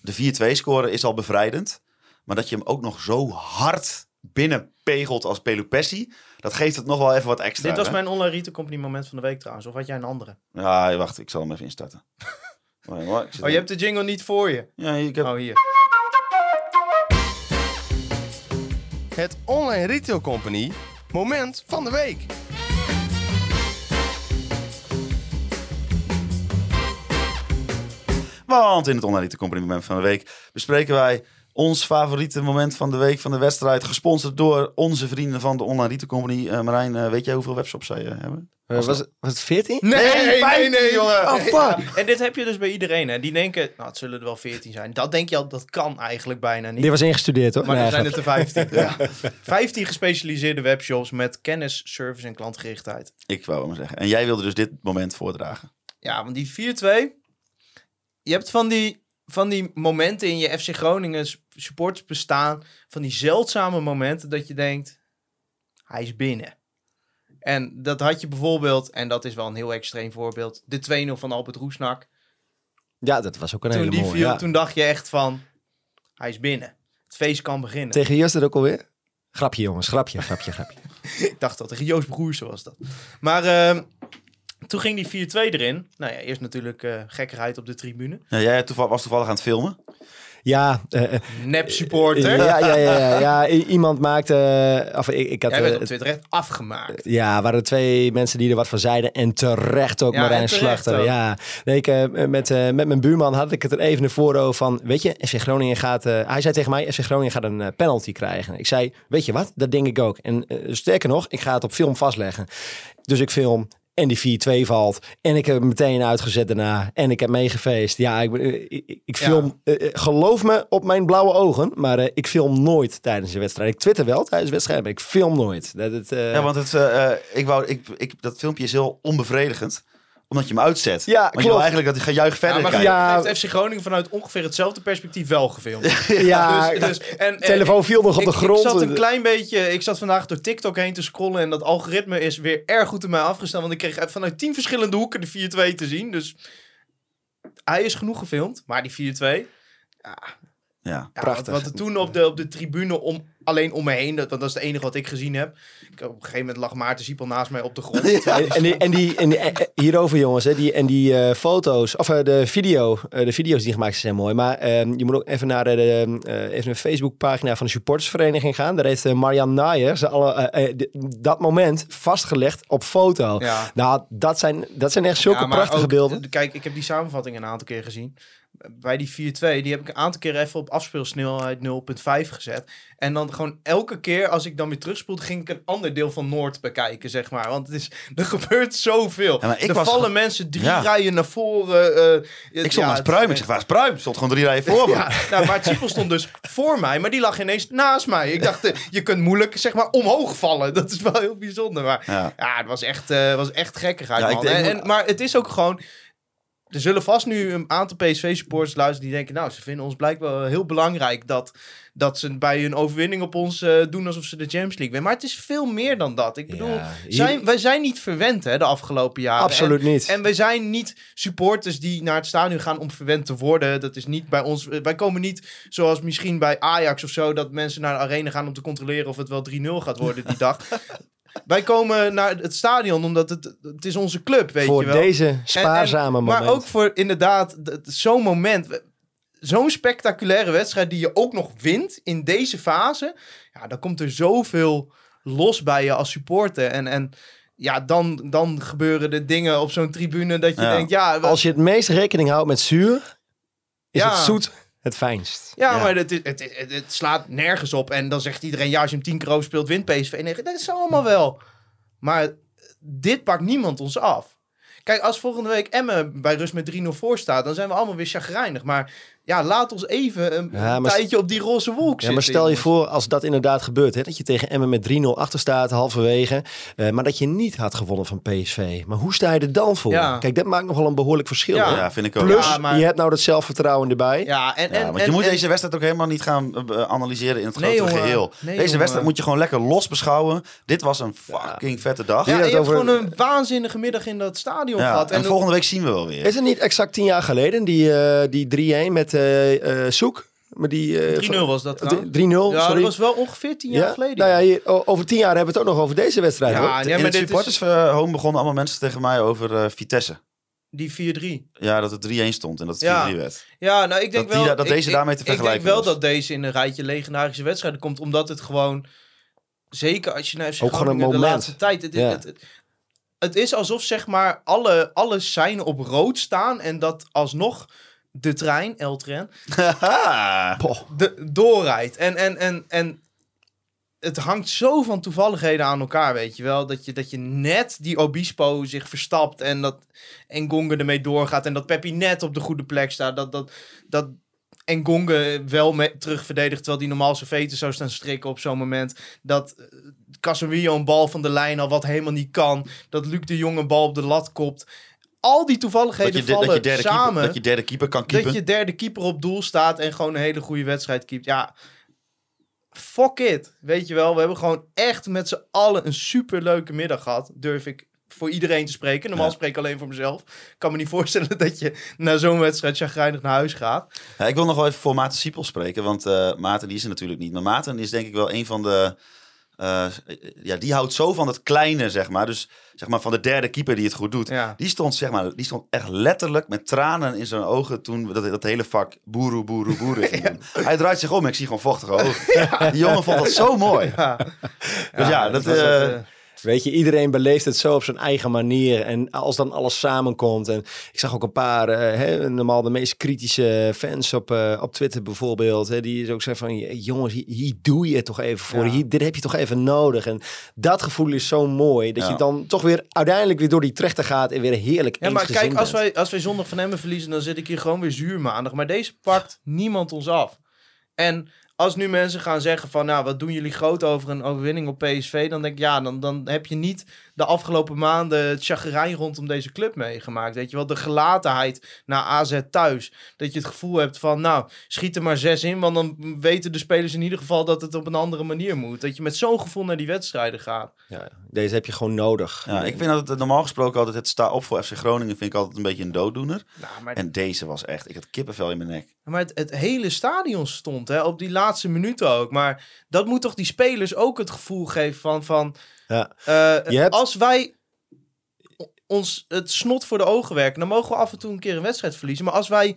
de 4-2 scoren is al bevrijdend. Maar dat je hem ook nog zo hard binnenpegelt als Pelupessi, dat geeft het nog wel even wat extra. Dit was hè? mijn online Rite Company moment van de week trouwens. Of had jij een andere? Ja, wacht, ik zal hem even instarten. Hoor, Oh, je hebt de jingle niet voor je. Ja, ik heb... Oh, hier. Het Online Retail Company moment van de week. Want in het Online Retail Company moment van de week bespreken wij ons favoriete moment van de week van de wedstrijd. Gesponsord door onze vrienden van de Online Retail Company. Eh, Marijn, eh, weet jij hoeveel webshops zij eh, hebben? Eh, was, het, was het 14? Nee, 15, jongen. Oh, fuck. En dit heb je dus bij iedereen. Hè. Die denken, nou, het zullen er wel 14 zijn. Dat denk je al, dat kan eigenlijk bijna niet. Die was ingestudeerd hoor. Maar Nee, er zijn het er 15. Ja. 15 gespecialiseerde webshops met kennis, service en klantgerichtheid. Ik wou maar zeggen. En jij wilde dus dit moment voordragen. Ja, want die 4-2. Je hebt van die, van die momenten in je FC Groningen supporters bestaan. Van die zeldzame momenten dat je denkt, hij is binnen. En dat had je bijvoorbeeld, en dat is wel een heel extreem voorbeeld, de 2-0 van Albert Roesnak. Ja, dat was ook een Toen hele die mooie. viel, ja. toen dacht je echt van, hij is binnen. Het feest kan beginnen. Tegen was dat ook alweer? Grapje jongens, grapje, grapje, grapje. Ik dacht dat tegen Joost Broersen was dat. Maar ehm, toen ging die 4-2 erin. Nou ja, eerst natuurlijk eh gekkigheid op de tribune. Ja, jij was toevallig aan het filmen. Ja, eh, eh, Nep supporter. ja, ja, ja, ja, ja. Iemand maakte... eh, of ik, ik had, Jij werd op Twitter echt afgemaakt. Ja, waren er twee mensen die er wat van zeiden. En terecht ook Ja, Marijn Slachter. ook. Ja, nee, ik, met, met mijn buurman had ik het er even voor over van... Weet je, FC Groningen gaat... hij zei tegen mij, FC Groningen gaat een penalty krijgen. Ik zei, weet je wat? Dat denk ik ook. En sterker nog, ik ga het op film vastleggen. Dus ik film... En die 4-2 valt. En ik heb hem meteen uitgezet daarna. En ik heb meegefeest. Ja, ik, eh, ik, ik film... eh, eh, geloof me op mijn blauwe ogen. Maar ik film nooit tijdens de wedstrijd. Ik twitter wel tijdens de wedstrijd. Maar ik film nooit. Dat, het, Ja, want het, ik wou, ik, ik, dat filmpje is heel onbevredigend. Omdat je hem uitzet. Ja, Want je wil klopt. eigenlijk dat hij gejuich verder Ja, maar. Ja. heeft FC Groningen vanuit ongeveer hetzelfde perspectief wel gefilmd. ja, Dus, dus, en, en- telefoon viel nog op ik, de grond. Ik zat een klein beetje, ik zat vandaag door TikTok heen te scrollen en dat algoritme is weer erg goed op mij afgesteld. Want ik kreeg vanuit tien verschillende hoeken de 4-2 te zien. Dus hij is genoeg gefilmd, maar die 4-2. Ja, Ja. ja, Prachtig. Wat, wat er toen op de, op de tribune om, alleen om me heen, dat, want dat is het enige wat ik gezien heb. Ik, op een gegeven moment lag Maarten Siepel naast mij op de grond. En, en, die, en, die, en die- eh, eh, hierover jongens, hè, die, en die eh, foto's, of de video, eh, de video's die gemaakt zijn, zijn mooi. Maar ehm, je moet ook even naar de, de, eh, even een Facebookpagina van de supportersvereniging gaan. Daar heeft Marian Naaier ze alle, dat moment vastgelegd op foto. Ja. Nou, dat zijn, dat zijn echt zulke Ja, prachtige ook, beelden. Kijk, ik heb die samenvatting een aantal keer gezien. Bij die 4-2, die heb ik een aantal keer even op afspeelsnelheid 0.5 gezet. En dan gewoon elke keer als ik dan weer terugspoelde, ging ik een ander deel van Noord bekijken, zeg maar. Want het is, er gebeurt zoveel. Ja, er vallen ge- mensen drie Ja. rijen naar voren. eh, Ik stond naast Pruim. Ik zeg, waar is Pruim? Stond gewoon drie rijen voor me. Ja, nou, maar Siepel stond dus voor mij, maar die lag ineens naast mij. Ik dacht, eh, je kunt moeilijk zeg maar omhoog vallen. Dat is wel heel bijzonder. Maar Ja. het was echt, eh was echt gekkigheid, man. en- maar het is ook gewoon... Er zullen vast nu een aantal PSV-supporters luisteren die denken... nou, ze vinden ons blijkbaar heel belangrijk dat, dat ze bij hun overwinning op ons eh, doen alsof ze de Champions League winnen. Maar het is veel meer dan dat. Ik bedoel, Ja, hier- zijn, wij zijn niet verwend hè, de afgelopen jaren. Absoluut En- niet. en wij zijn niet supporters die naar het stadion gaan om verwend te worden. Dat is niet bij ons. Wij komen niet zoals misschien bij Ajax of zo, dat mensen naar de arena gaan om te controleren of het wel 3-0 gaat worden die dag. Wij komen naar het stadion omdat het, het is onze club, weet voor je wel. deze En- en- spaarzame moment. Maar ook voor inderdaad zo'n moment. Zo'n spectaculaire wedstrijd die je ook nog wint in deze fase. Ja, dan komt er zoveel los bij je als supporter. En, en ja, dan, dan gebeuren de dingen op zo'n tribune dat je Ja. denkt, ja, Als je het meest rekening houdt met zuur, is Ja. het zoet het fijnst. ja, Ja. maar het, is- het, het, het slaat nergens op. En dan zegt iedereen, ja, als je hem tien keer overspeelt, wint PSV. Nee, dat is allemaal wel. Maar dit pakt niemand ons af. Kijk, als volgende week Emmen bij rust met 3-0 voor staat, dan zijn we allemaal weer chagrijnig. Maar ja, laat ons even een, Ja, een maar tijdje op die roze wolk Ja, zitten. maar stel je jongens. voor als dat inderdaad gebeurt. Hè, dat je tegen Emmen met 3-0 achter staat, halverwege. eh, maar dat je niet had gewonnen van PSV. Maar hoe sta je er dan voor? Ja. Kijk, dat maakt nog wel een behoorlijk verschil. Ja. vind ik ook. Plus, Ja, maar- je hebt nou dat zelfvertrouwen erbij. Ja, en, Ja, en, want en- je moet en- deze wedstrijd ook helemaal niet gaan eh, eh, analyseren in het Nee, grote jongen. geheel. Nee, deze wedstrijd moet je gewoon lekker los beschouwen. Dit was een fucking vette dag. Ja, je hebt over- gewoon een waanzinnige middag in dat stadion Ja, gehad. en, En, volgende week zien we wel weer. Is het niet exact tien jaar geleden, die, die 3-1 met eh, eh, Soek? Maar die, eh, 3-0 was dat van- trouwens. 3-0, Ja, sorry. dat was wel ongeveer tien jaar geleden. Nou ja, hier, over tien jaar hebben we het ook nog over deze wedstrijd. Ja, hoor. ja, in maar het dit is supporters eh, home begonnen allemaal mensen tegen mij over eh, Vitesse. die 4-3. Ja, dat het 3-1 stond en dat het 4-3 Ja. werd. Ja, nou, ik denk Dat die wel da- dat ik- deze ik- daarmee te Ik denk vergelijken wel was. dat deze in een rijtje legendarische wedstrijden komt, omdat het gewoon, zeker als je naar FC Groningen de moment. laatste tijd, het, is- Ja. het, het, het is alsof zeg maar alle, alle seinen op rood staan en dat alsnog de trein, L-tren, Haha. de, doorrijdt. En, en, en, en het hangt zo van toevalligheden aan elkaar, weet je wel. Dat je, dat je net die Obispo zich verstapt en dat Engonge ermee doorgaat. En dat Peppi net op de goede plek staat. Dat, dat, dat Engonge wel mee terug verdedigt, terwijl die normaal zijn veten zou staan strikken op zo'n moment. Dat eh, Casemiro een bal van de lijn al wat helemaal niet kan. Dat Luc de Jong een bal op de lat kopt. Al die toevalligheden Dat je, vallen dat, je derde samen keeper, dat je derde keeper kan keepen. dat je derde keeper op doel staat en gewoon een hele goede wedstrijd keept. Ja, fuck it. Weet je wel, we hebben gewoon echt met z'n allen een superleuke middag gehad. Durf ik voor iedereen te spreken. Normaal Ja. spreek ik alleen voor mezelf. Ik kan me niet voorstellen dat je na zo'n wedstrijd chagrijnig naar huis gaat. Ja, ik wil nog wel even voor Maarten Siepel spreken, want eh Maarten die is er natuurlijk niet. Maar Maarten is denk ik wel een van de... eh, ja, die houdt zo van het kleine, zeg maar. Dus zeg maar van de derde keeper die het goed doet. Ja. Die stond, zeg maar, die stond echt letterlijk met tranen in zijn ogen toen dat, dat hele vak boeroe, boeroe, boeroe ging. Hij draait zich om en ik zie gewoon vochtige ogen. Die jongen vond dat zo mooi. Dus ja, dat, was eh, Weet je, iedereen beleeft het zo op zijn eigen manier. En als dan alles samenkomt. En ik zag ook een paar, eh, hè, normaal de meest kritische fans op, eh, op Twitter bijvoorbeeld. Hè, die ook zeggen van, jongens, hier, hier doe je het toch even voor. Ja. Hier, dit heb je toch even nodig. En dat gevoel is zo mooi. Dat Ja. je dan toch weer uiteindelijk weer door die trechter gaat. En weer heerlijk Ja, maar kijk, als bent. wij, als wij zondag van Emmen verliezen, dan zit ik hier gewoon weer zuur maandag. Maar deze pakt niemand ons af. En als nu mensen gaan zeggen van, nou, wat doen jullie groot over een overwinning op PSV? Dan denk ik, ja, dan, dan heb je niet de afgelopen maanden het chagrijn rondom deze club meegemaakt. Weet je wel, de gelatenheid naar AZ thuis. Dat je het gevoel hebt van, nou, schiet er maar zes in, want dan weten de spelers in ieder geval dat het op een andere manier moet. Dat je met zo'n gevoel naar die wedstrijden gaat. Ja, deze heb je gewoon nodig. Ja, ik vind dat het normaal gesproken altijd het sta op voor FC Groningen vind ik altijd een beetje een dooddoener. Nou, maar En deze was echt, ik had kippenvel in mijn nek. Maar het, het hele stadion stond hè, op die laatste minuten ook. Maar dat moet toch die spelers ook het gevoel geven van... van Ja. eh, hebt- Als wij ons het snot voor de ogen werken... dan mogen we af en toe een keer een wedstrijd verliezen. Maar als wij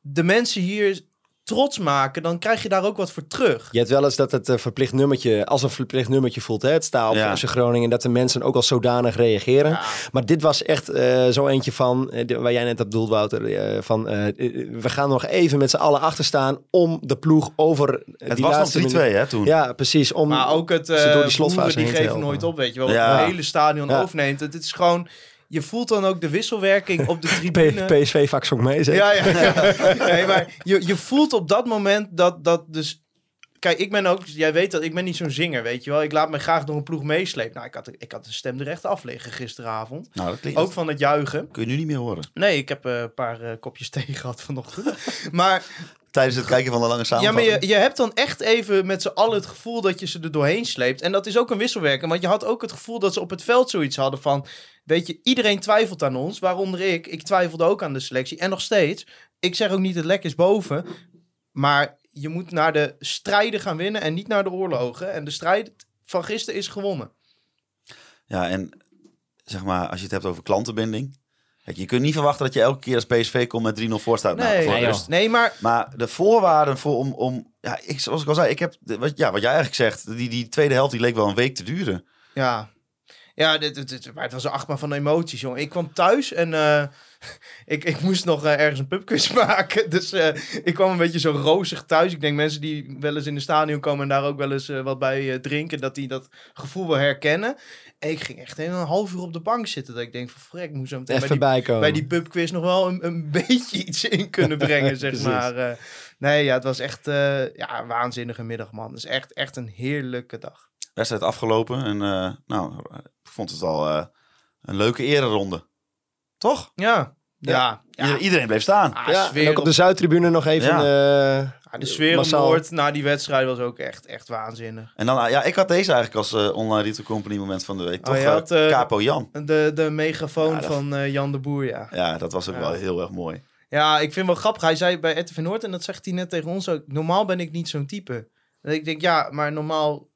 de mensen hier trots maken... dan krijg je daar ook wat voor terug. Je hebt wel eens dat het eh, verplicht nummertje, als een verplicht nummertje voelt, hè, het staat op Ja. FC Groningen, dat de mensen ook al zodanig reageren. Maar dit was echt eh, zo eentje van, eh, waar jij net op doelt, Wouter, eh, van we gaan nog even met z'n allen achter staan om de ploeg over Het die was laatste nog 3-2 minuut- hè toen. Ja, precies. Om, Maar ook het ze door die slotfase die geven nooit op, weet je wel. Ja. Het hele stadion Ja. overneemt. Het is gewoon... Je voelt dan ook de wisselwerking op de tribune. P- PSV vaak zong mee, zeg. Ja, ja, ja. Nee, maar je, je voelt op dat moment dat, dat dus... Kijk, ik ben ook... Jij weet dat, ik ben niet zo'n zinger, weet je wel. Ik laat me graag door een ploeg meeslepen. Nou, ik had, ik had de stem er echt af liggen gisteravond. Nou, dat klinkt, Ook van het juichen. kun je nu niet meer horen. Nee, ik heb eh, een paar eh, kopjes thee gehad vanochtend. maar Tijdens het kijken van de lange ja, maar je, je hebt dan echt even met z'n allen het gevoel dat je ze er doorheen sleept. En dat is ook een wisselwerking. Want je had ook het gevoel dat ze op het veld zoiets hadden van... Weet je, iedereen twijfelt aan ons, waaronder ik. Ik twijfelde ook aan de selectie. En nog steeds, ik zeg ook niet het lek is boven. Maar je moet naar de strijden gaan winnen en niet naar de oorlogen. En de strijd van gisteren is gewonnen. Ja, en zeg maar, als je het hebt over klantenbinding. Kijk, je kunt niet verwachten dat je elke keer als PSV komt met 3-0 voor staat. Nou, Nee, voor nee, maar Maar de voorwaarden voor om, om ja, ik, zoals ik al zei, ik heb, wat, ja, wat jij eigenlijk zegt, die, die tweede helft die leek wel een week te duren. Ja, ja dit, dit, dit- maar het was een achtbaan van emoties, jongen. Ik kwam thuis en eh, ik, ik moest nog eh, ergens een pubquiz maken. Dus eh, ik kwam een beetje zo rozig thuis. Ik denk mensen die wel eens in de stadion komen en daar ook wel eens eh, wat bij drinken, dat die dat gevoel wel herkennen. En ik ging echt een half uur op de bank zitten. Dat ik denk van, frek, ik moet zo meteen bij die, bijkomen. bij die pubquiz nog wel een, een beetje iets in kunnen brengen, zeg maar. Eh, nee, ja, het was echt eh, ja, een waanzinnige middag, man. Het is echt, echt een heerlijke dag. Wedstrijd afgelopen en eh, nou, ik vond het al eh, een leuke ereronde. Toch? Ja, ja. ja. Ieder- Iedereen bleef staan. Ah, Ja, sfeer en ook op de Zuidtribune nog even... Ja. eh, Ja, de sfeer op massaal. Noord na die wedstrijd was ook echt, echt waanzinnig. En dan, ah, ja, ik had deze eigenlijk als eh, online retail company moment van de week. Oh, Toch? eh, had, Capo Jan. De, de megafoon Ja, dat- van Jan de Boer, ja. Ja, dat was ook Ja. wel heel erg mooi. Ja, ik vind wel grappig. Hij zei bij RTV Noord, en dat zegt hij net tegen ons ook, normaal ben ik niet zo'n type. En ik denk, ja, maar normaal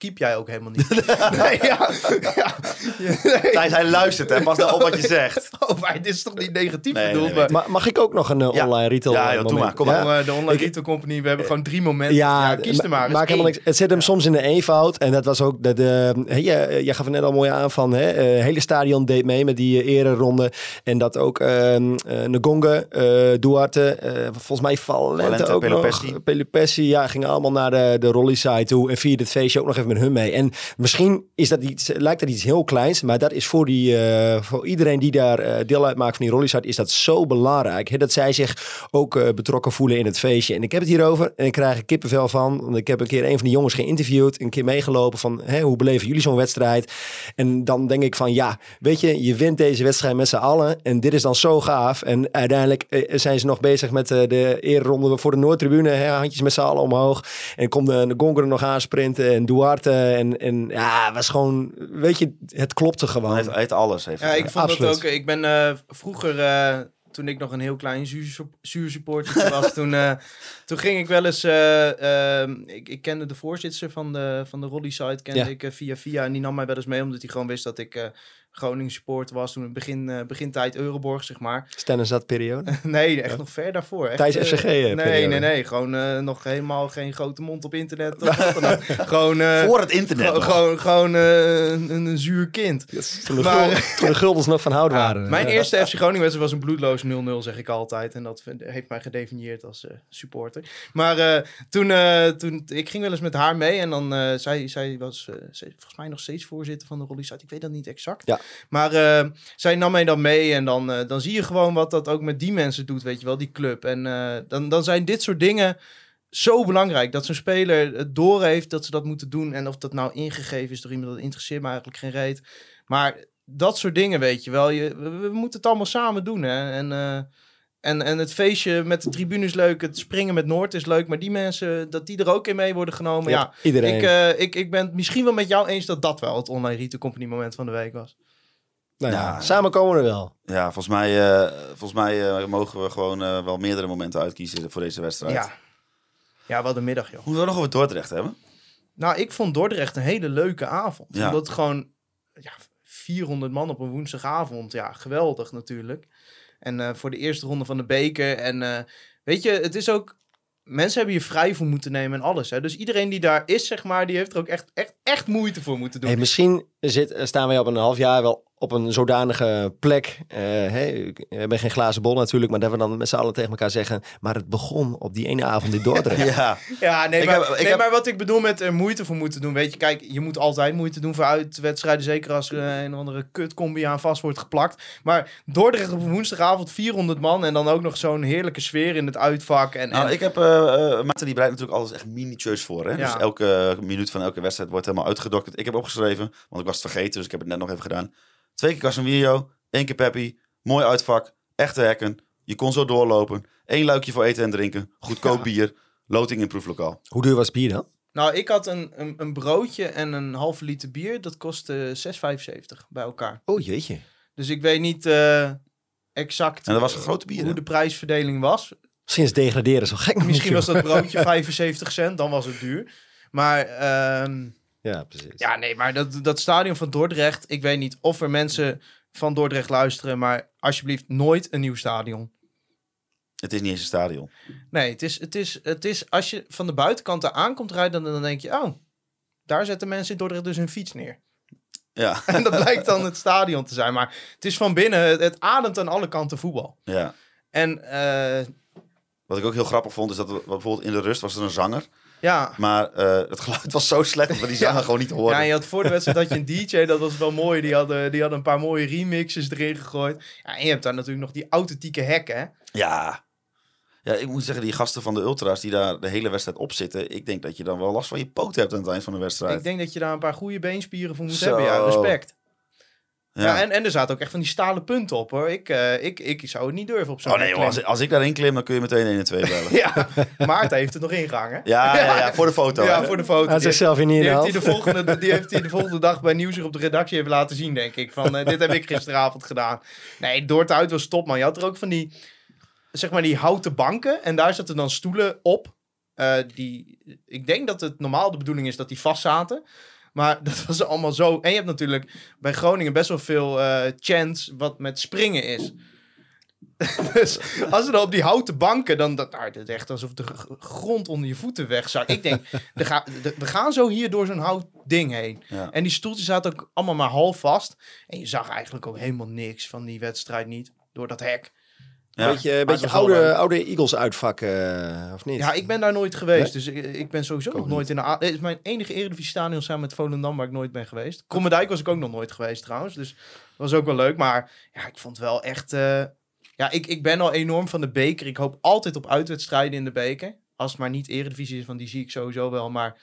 keep jij ook helemaal niet. nee, ja. ja. Nee. Thijs, hij luistert en pas nou op wat je zegt. Oh, maar dit is toch niet negatief Nee, bedoeld? nee, maar Ma- mag ik ook nog een eh, Ja. online retail Ja, eh, joh, doe moment? maar, kom maar. Eh, de online Ik- retail company, we hebben gewoon drie momenten. Ja, Ja, kies er maar. Maakt helemaal niks. Het zit hem soms in de eenvoud. En dat was ook de. de hè, je, je gaf het net al mooi aan van. Hè, eh, hele stadion deed mee met die eh, ereronde. En dat ook ehm eh Ngonge, eh, Duarte, eh, volgens mij Valente, Valente, ook Pelopessi. nog. Pelopessi, ja, gingen allemaal naar de, de Rolly side toe. En vierde het feestje ook nog even met hun mee. En misschien is dat iets, lijkt dat iets heel kleins. Maar dat is voor, die, eh, voor iedereen die daar eh, deel uitmaakt van die Rolly side, is dat zo belangrijk. Dat zij zich ook eh, betrokken voelen in het feestje. En ik heb het hierover en ik krijg kippenvel van. Want ik heb een keer een van die jongens geïnterviewd, een keer meegelopen van hè, hoe beleven jullie zo'n wedstrijd? En dan denk ik van ja, weet je, je wint deze wedstrijd met z'n allen en dit is dan zo gaaf. En uiteindelijk zijn ze nog bezig met de eerronde voor de Noordtribune, handjes met z'n allen omhoog. En komt de, de Gonker er nog aan sprinten en Duarte en, en ja, het was gewoon, weet je, het klopte gewoon. heeft, hij heeft alles. Heeft Ja, ik vond Absoluut. dat ook. Ik ben eh, vroeger, eh, toen ik nog een heel klein zuur, zuursupporter was, toen, eh, toen ging ik wel eens. eh, ehm, ik, ik kende de voorzitter van de, van de Rolly site, kende Ja. ik via via. En die nam mij wel eens mee, omdat hij gewoon wist dat ik eh, Groningen supporter was. Toen in begin, eh, begintijd Euroborg, zeg maar. Stennis dat periode. nee, echt nog ver daarvoor. Echt, Thijs eh, FCG, eh, Nee, periode. nee, nee. Gewoon eh, nog helemaal geen grote mond op internet. Of wat dan ook. gewoon... eh, Voor het internet Gewoon, gewoon, gewoon eh, een, een zuur kind. Toen de, Maar- gul- toen de guldens nog van hout waren. Mijn eerste FC Groningen wedstrijd was een bloedloos 0-0, zeg ik altijd. En dat heeft mij gedefinieerd als eh, supporter. Maar eh, toen, eh, toen, ik ging wel eens met haar mee. En dan, eh, zij, zij was eh, ze- volgens mij nog steeds voorzitter van de Rollies uit. Ik weet dat niet exact. Ja. Maar eh, zij nam mij dan mee. En dan, eh, dan zie je gewoon wat dat ook met die mensen doet, weet je wel, die club. En eh, dan, dan zijn dit soort dingen zo belangrijk. Dat zo'n speler het door heeft dat ze dat moeten doen. En of dat nou ingegeven is door iemand, dat interesseert me eigenlijk geen reet. Maar dat soort dingen, weet je wel. Je, we, we moeten het allemaal samen doen. Hè? En, en, en het feestje met de tribune is leuk. Het springen met Noord is leuk. Maar die mensen, dat die er ook in mee worden genomen. Ja, Ja, iedereen. Ik, ik, ik ben het misschien wel met jou eens dat dat wel het online Retail Company moment van de week was. Nou ja, Ja. samen komen we er wel. Ja, volgens mij, eh, volgens mij eh, mogen we gewoon eh, wel meerdere momenten uitkiezen voor deze wedstrijd. Ja. Ja, wat een middag, joh. Moeten we nog over Dordrecht hebben? Nou, ik vond Dordrecht een hele leuke avond. Ja. Omdat gewoon ja, 400 man op een woensdagavond. Ja, geweldig natuurlijk. En eh, voor de eerste ronde van de beker. En eh, weet je, het is ook... Mensen hebben je vrij voor moeten nemen en alles. Hè? Dus iedereen die daar is, zeg maar, die heeft er ook echt, echt, echt moeite voor moeten doen. Hey, misschien zit, staan wij op een half jaar wel op een zodanige plek. eh, hey, we hebben geen glazen bol natuurlijk, maar dat we dan met z'n allen tegen elkaar zeggen. Maar het begon op die ene avond in Dordrecht. Ja, Ja, nee, Ik maar, heb- ik nee heb- maar wat ik bedoel met er moeite voor moeten doen. Weet je, kijk, je moet altijd moeite doen voor uitwedstrijden. Zeker als er een andere kutcombi aan vast wordt geplakt. Maar Dordrecht op woensdagavond 400 man. En dan ook nog zo'n heerlijke sfeer in het uitvak. En, Nou, en- ik heb, eh eh, Maarten die bereidt natuurlijk alles echt minutieus voor. Hè? Ja. Dus elke minuut van elke wedstrijd wordt helemaal uitgedokterd. Ik heb opgeschreven, want ik was het vergeten, dus ik heb het net nog even gedaan. Twee keer Casemiro, één keer Peppi, mooi uitvak, echte hekken. Je kon zo doorlopen. Één luikje voor eten en drinken, goedkoop bier, loting in proeflokaal. Hoe duur was het bier dan? Nou, ik had een, een, een broodje en een halve liter bier. Dat kostte 6,75 bij elkaar. Oh jeetje. Dus ik weet niet eh, exact En dat was een grote bier, hoe hè? de prijsverdeling was. Misschien is degraderen zo gek. Misschien was dat broodje 75 cent, dan was het duur. Maar ehm, Ja, precies. ja, nee, maar dat, dat stadion van Dordrecht, ik weet niet of er mensen van Dordrecht luisteren, maar alsjeblieft nooit een nieuw stadion. Het is niet eens een stadion. Nee, het is, het is, het is als je van de buitenkant er aankomt rijden, dan, dan denk je, oh, daar zetten mensen in Dordrecht dus hun fiets neer. Ja, En dat blijkt dan het stadion te zijn. Maar het is van binnen, het, het ademt aan alle kanten voetbal. ja. En eh, Wat ik ook heel grappig vond, is dat we, bijvoorbeeld in de rust was er een zanger. Ja, Maar eh, het geluid was zo slecht dat we die zanger Ja. gewoon niet hoorden. Ja, je had voor de wedstrijd had je een DJ, dat was wel mooi. Die hadden, die hadden een paar mooie remixes erin gegooid. Ja, en je hebt daar natuurlijk nog die authentieke hekken. hè. Ja. Ja, ik moet zeggen, die gasten van de Ultras die daar de hele wedstrijd op zitten. Ik denk dat je dan wel last van je poot hebt aan het eind van de wedstrijd. Ik denk dat je daar een paar goede beenspieren voor moet Zo. hebben. Ja, respect. Ja. ja. en, en er zaten ook echt van die stalen punten op hoor. Ik, eh, ik, ik zou het niet durven op zo'n oh nee, joh, als, als ik daarin klim, dan kun je meteen 1 en 2 bellen. Ja, Maarten heeft het nog ingehangen. Ja, ja, ja, voor de foto. Ja, hè? voor de foto. Hij zichzelf in Die de heeft, hij de volgende, die heeft hij de volgende dag bij Nieuwsuur op de redactie even laten zien, denk ik. Van, eh, dit heb ik gisteravond gedaan. Nee, Dordt uit was top, man. Je had er ook van die, zeg maar, die houten banken. En daar zaten dan stoelen op. Eh, die, ik denk dat het normaal de bedoeling is dat die vast zaten. Maar dat was allemaal zo. En je hebt natuurlijk bij Groningen best wel veel eh chants wat met springen is. dus als ze dan op die houten banken, dan dat, nou, dat is echt alsof de grond onder je voeten wegzakt. Ik denk, er ga, de- we gaan zo hier door zo'n hout ding heen. Ja. En die stoeltjes zaten ook allemaal maar half vast. En je zag eigenlijk ook helemaal niks van die wedstrijd niet. Door dat hek. Ja. Beetje, oude, oude Eagles uitvak, eh, of niet? Ja, ik ben daar nooit geweest. Nee? Dus ik, ik ben sowieso nog nooit in de... A- Het is mijn enige Eredivisie stadion samen met Volendam waar ik nooit ben geweest. Krommerdijk was ik ook nog nooit geweest trouwens. Dus dat was ook wel leuk. Maar ja, ik vond wel echt... eh, Ja, ik, ik ben al enorm van de beker. Ik hoop altijd op uitwedstrijden in de beker. Als het maar niet Eredivisie is, want die zie ik sowieso wel. Maar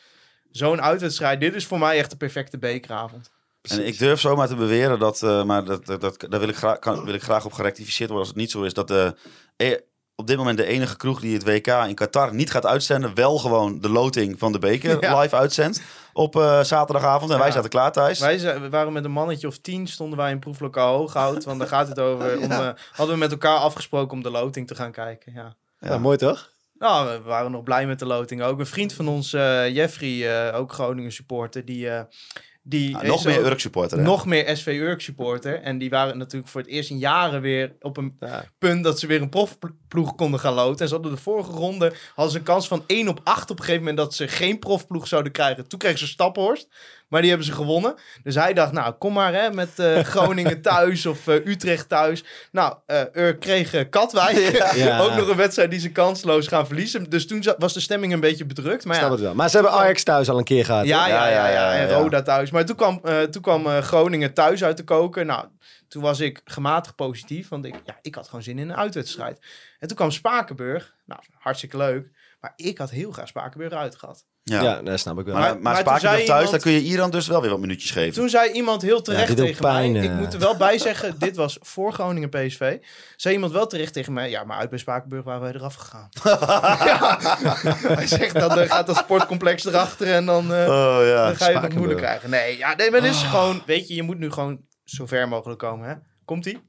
zo'n uitwedstrijd, dit is voor mij echt de perfecte bekeravond. En ik durf zomaar te beweren dat, eh, maar dat, dat, dat, daar wil ik, graag, kan, wil ik graag op gerectificeerd worden als het niet zo is, dat de, eh, op dit moment de enige kroeg die het WK in Qatar niet gaat uitzenden, wel gewoon de loting van de beker Ja. live uitzendt op eh, zaterdagavond. En wij zaten klaar thuis. Wij we waren met een mannetje of tien, stonden wij in proeflokaal Hooghout. Want daar gaat het over. Om, eh, hadden we met elkaar afgesproken om de loting te gaan kijken. Ja. Ja, mooi toch? Nou, we waren nog blij met de loting ook. Een vriend van ons, Jeffrey, eh, ook Groningen supporter, die, eh, Die Ah, nog meer Urk supporter. hè? Nog meer SV Urk supporter. En die waren natuurlijk voor het eerst in jaren weer op een punt dat ze weer een profploeg konden gaan loten. En ze hadden de vorige ronde hadden ze een kans van 1 op 8 op een gegeven moment dat ze geen profploeg zouden krijgen. Toen kregen ze Staphorst. Maar die hebben ze gewonnen. Dus hij dacht, nou, kom maar hè, met eh, Groningen thuis of eh, Utrecht thuis. Nou, eh Urk kreeg Katwijk. Ja. Ook nog een wedstrijd die ze kansloos gaan verliezen. Dus toen was de stemming een beetje bedrukt. Maar ja, Snap het wel. Maar ze hebben Ajax thuis al een keer gehad. ja, ja, ja, ja, En. Roda thuis. Maar toen kwam, eh, toen kwam eh, Groningen thuis uit de koker. Nou, toen was ik gematigd positief. Want ik, ja, ik had gewoon zin in een uitwedstrijd. En toen kwam Spakenburg. Nou, hartstikke leuk. Maar ik had heel graag Spakenburg uit gehad. Ja. Ja, dat snap ik wel. Maar, Maar- thuis, iemand- dan kun je Iran dus wel weer wat minuutjes geven. Toen zei iemand heel terecht tegen pijn, mij. eh. Ik moet er wel bij zeggen, dit was voor Groningen PSV. Zei iemand wel terecht tegen mij. Ja, maar uit bij Spakenburg waren wij eraf gegaan. ja. Hij zegt dan eh, gaat dat sportcomplex erachter en dan... eh, Oh ja. dan ga je het moeilijk krijgen. Nee, ja, nee maar dit is gewoon... Weet je, je moet nu gewoon zo ver mogelijk komen, hè. Komt-ie?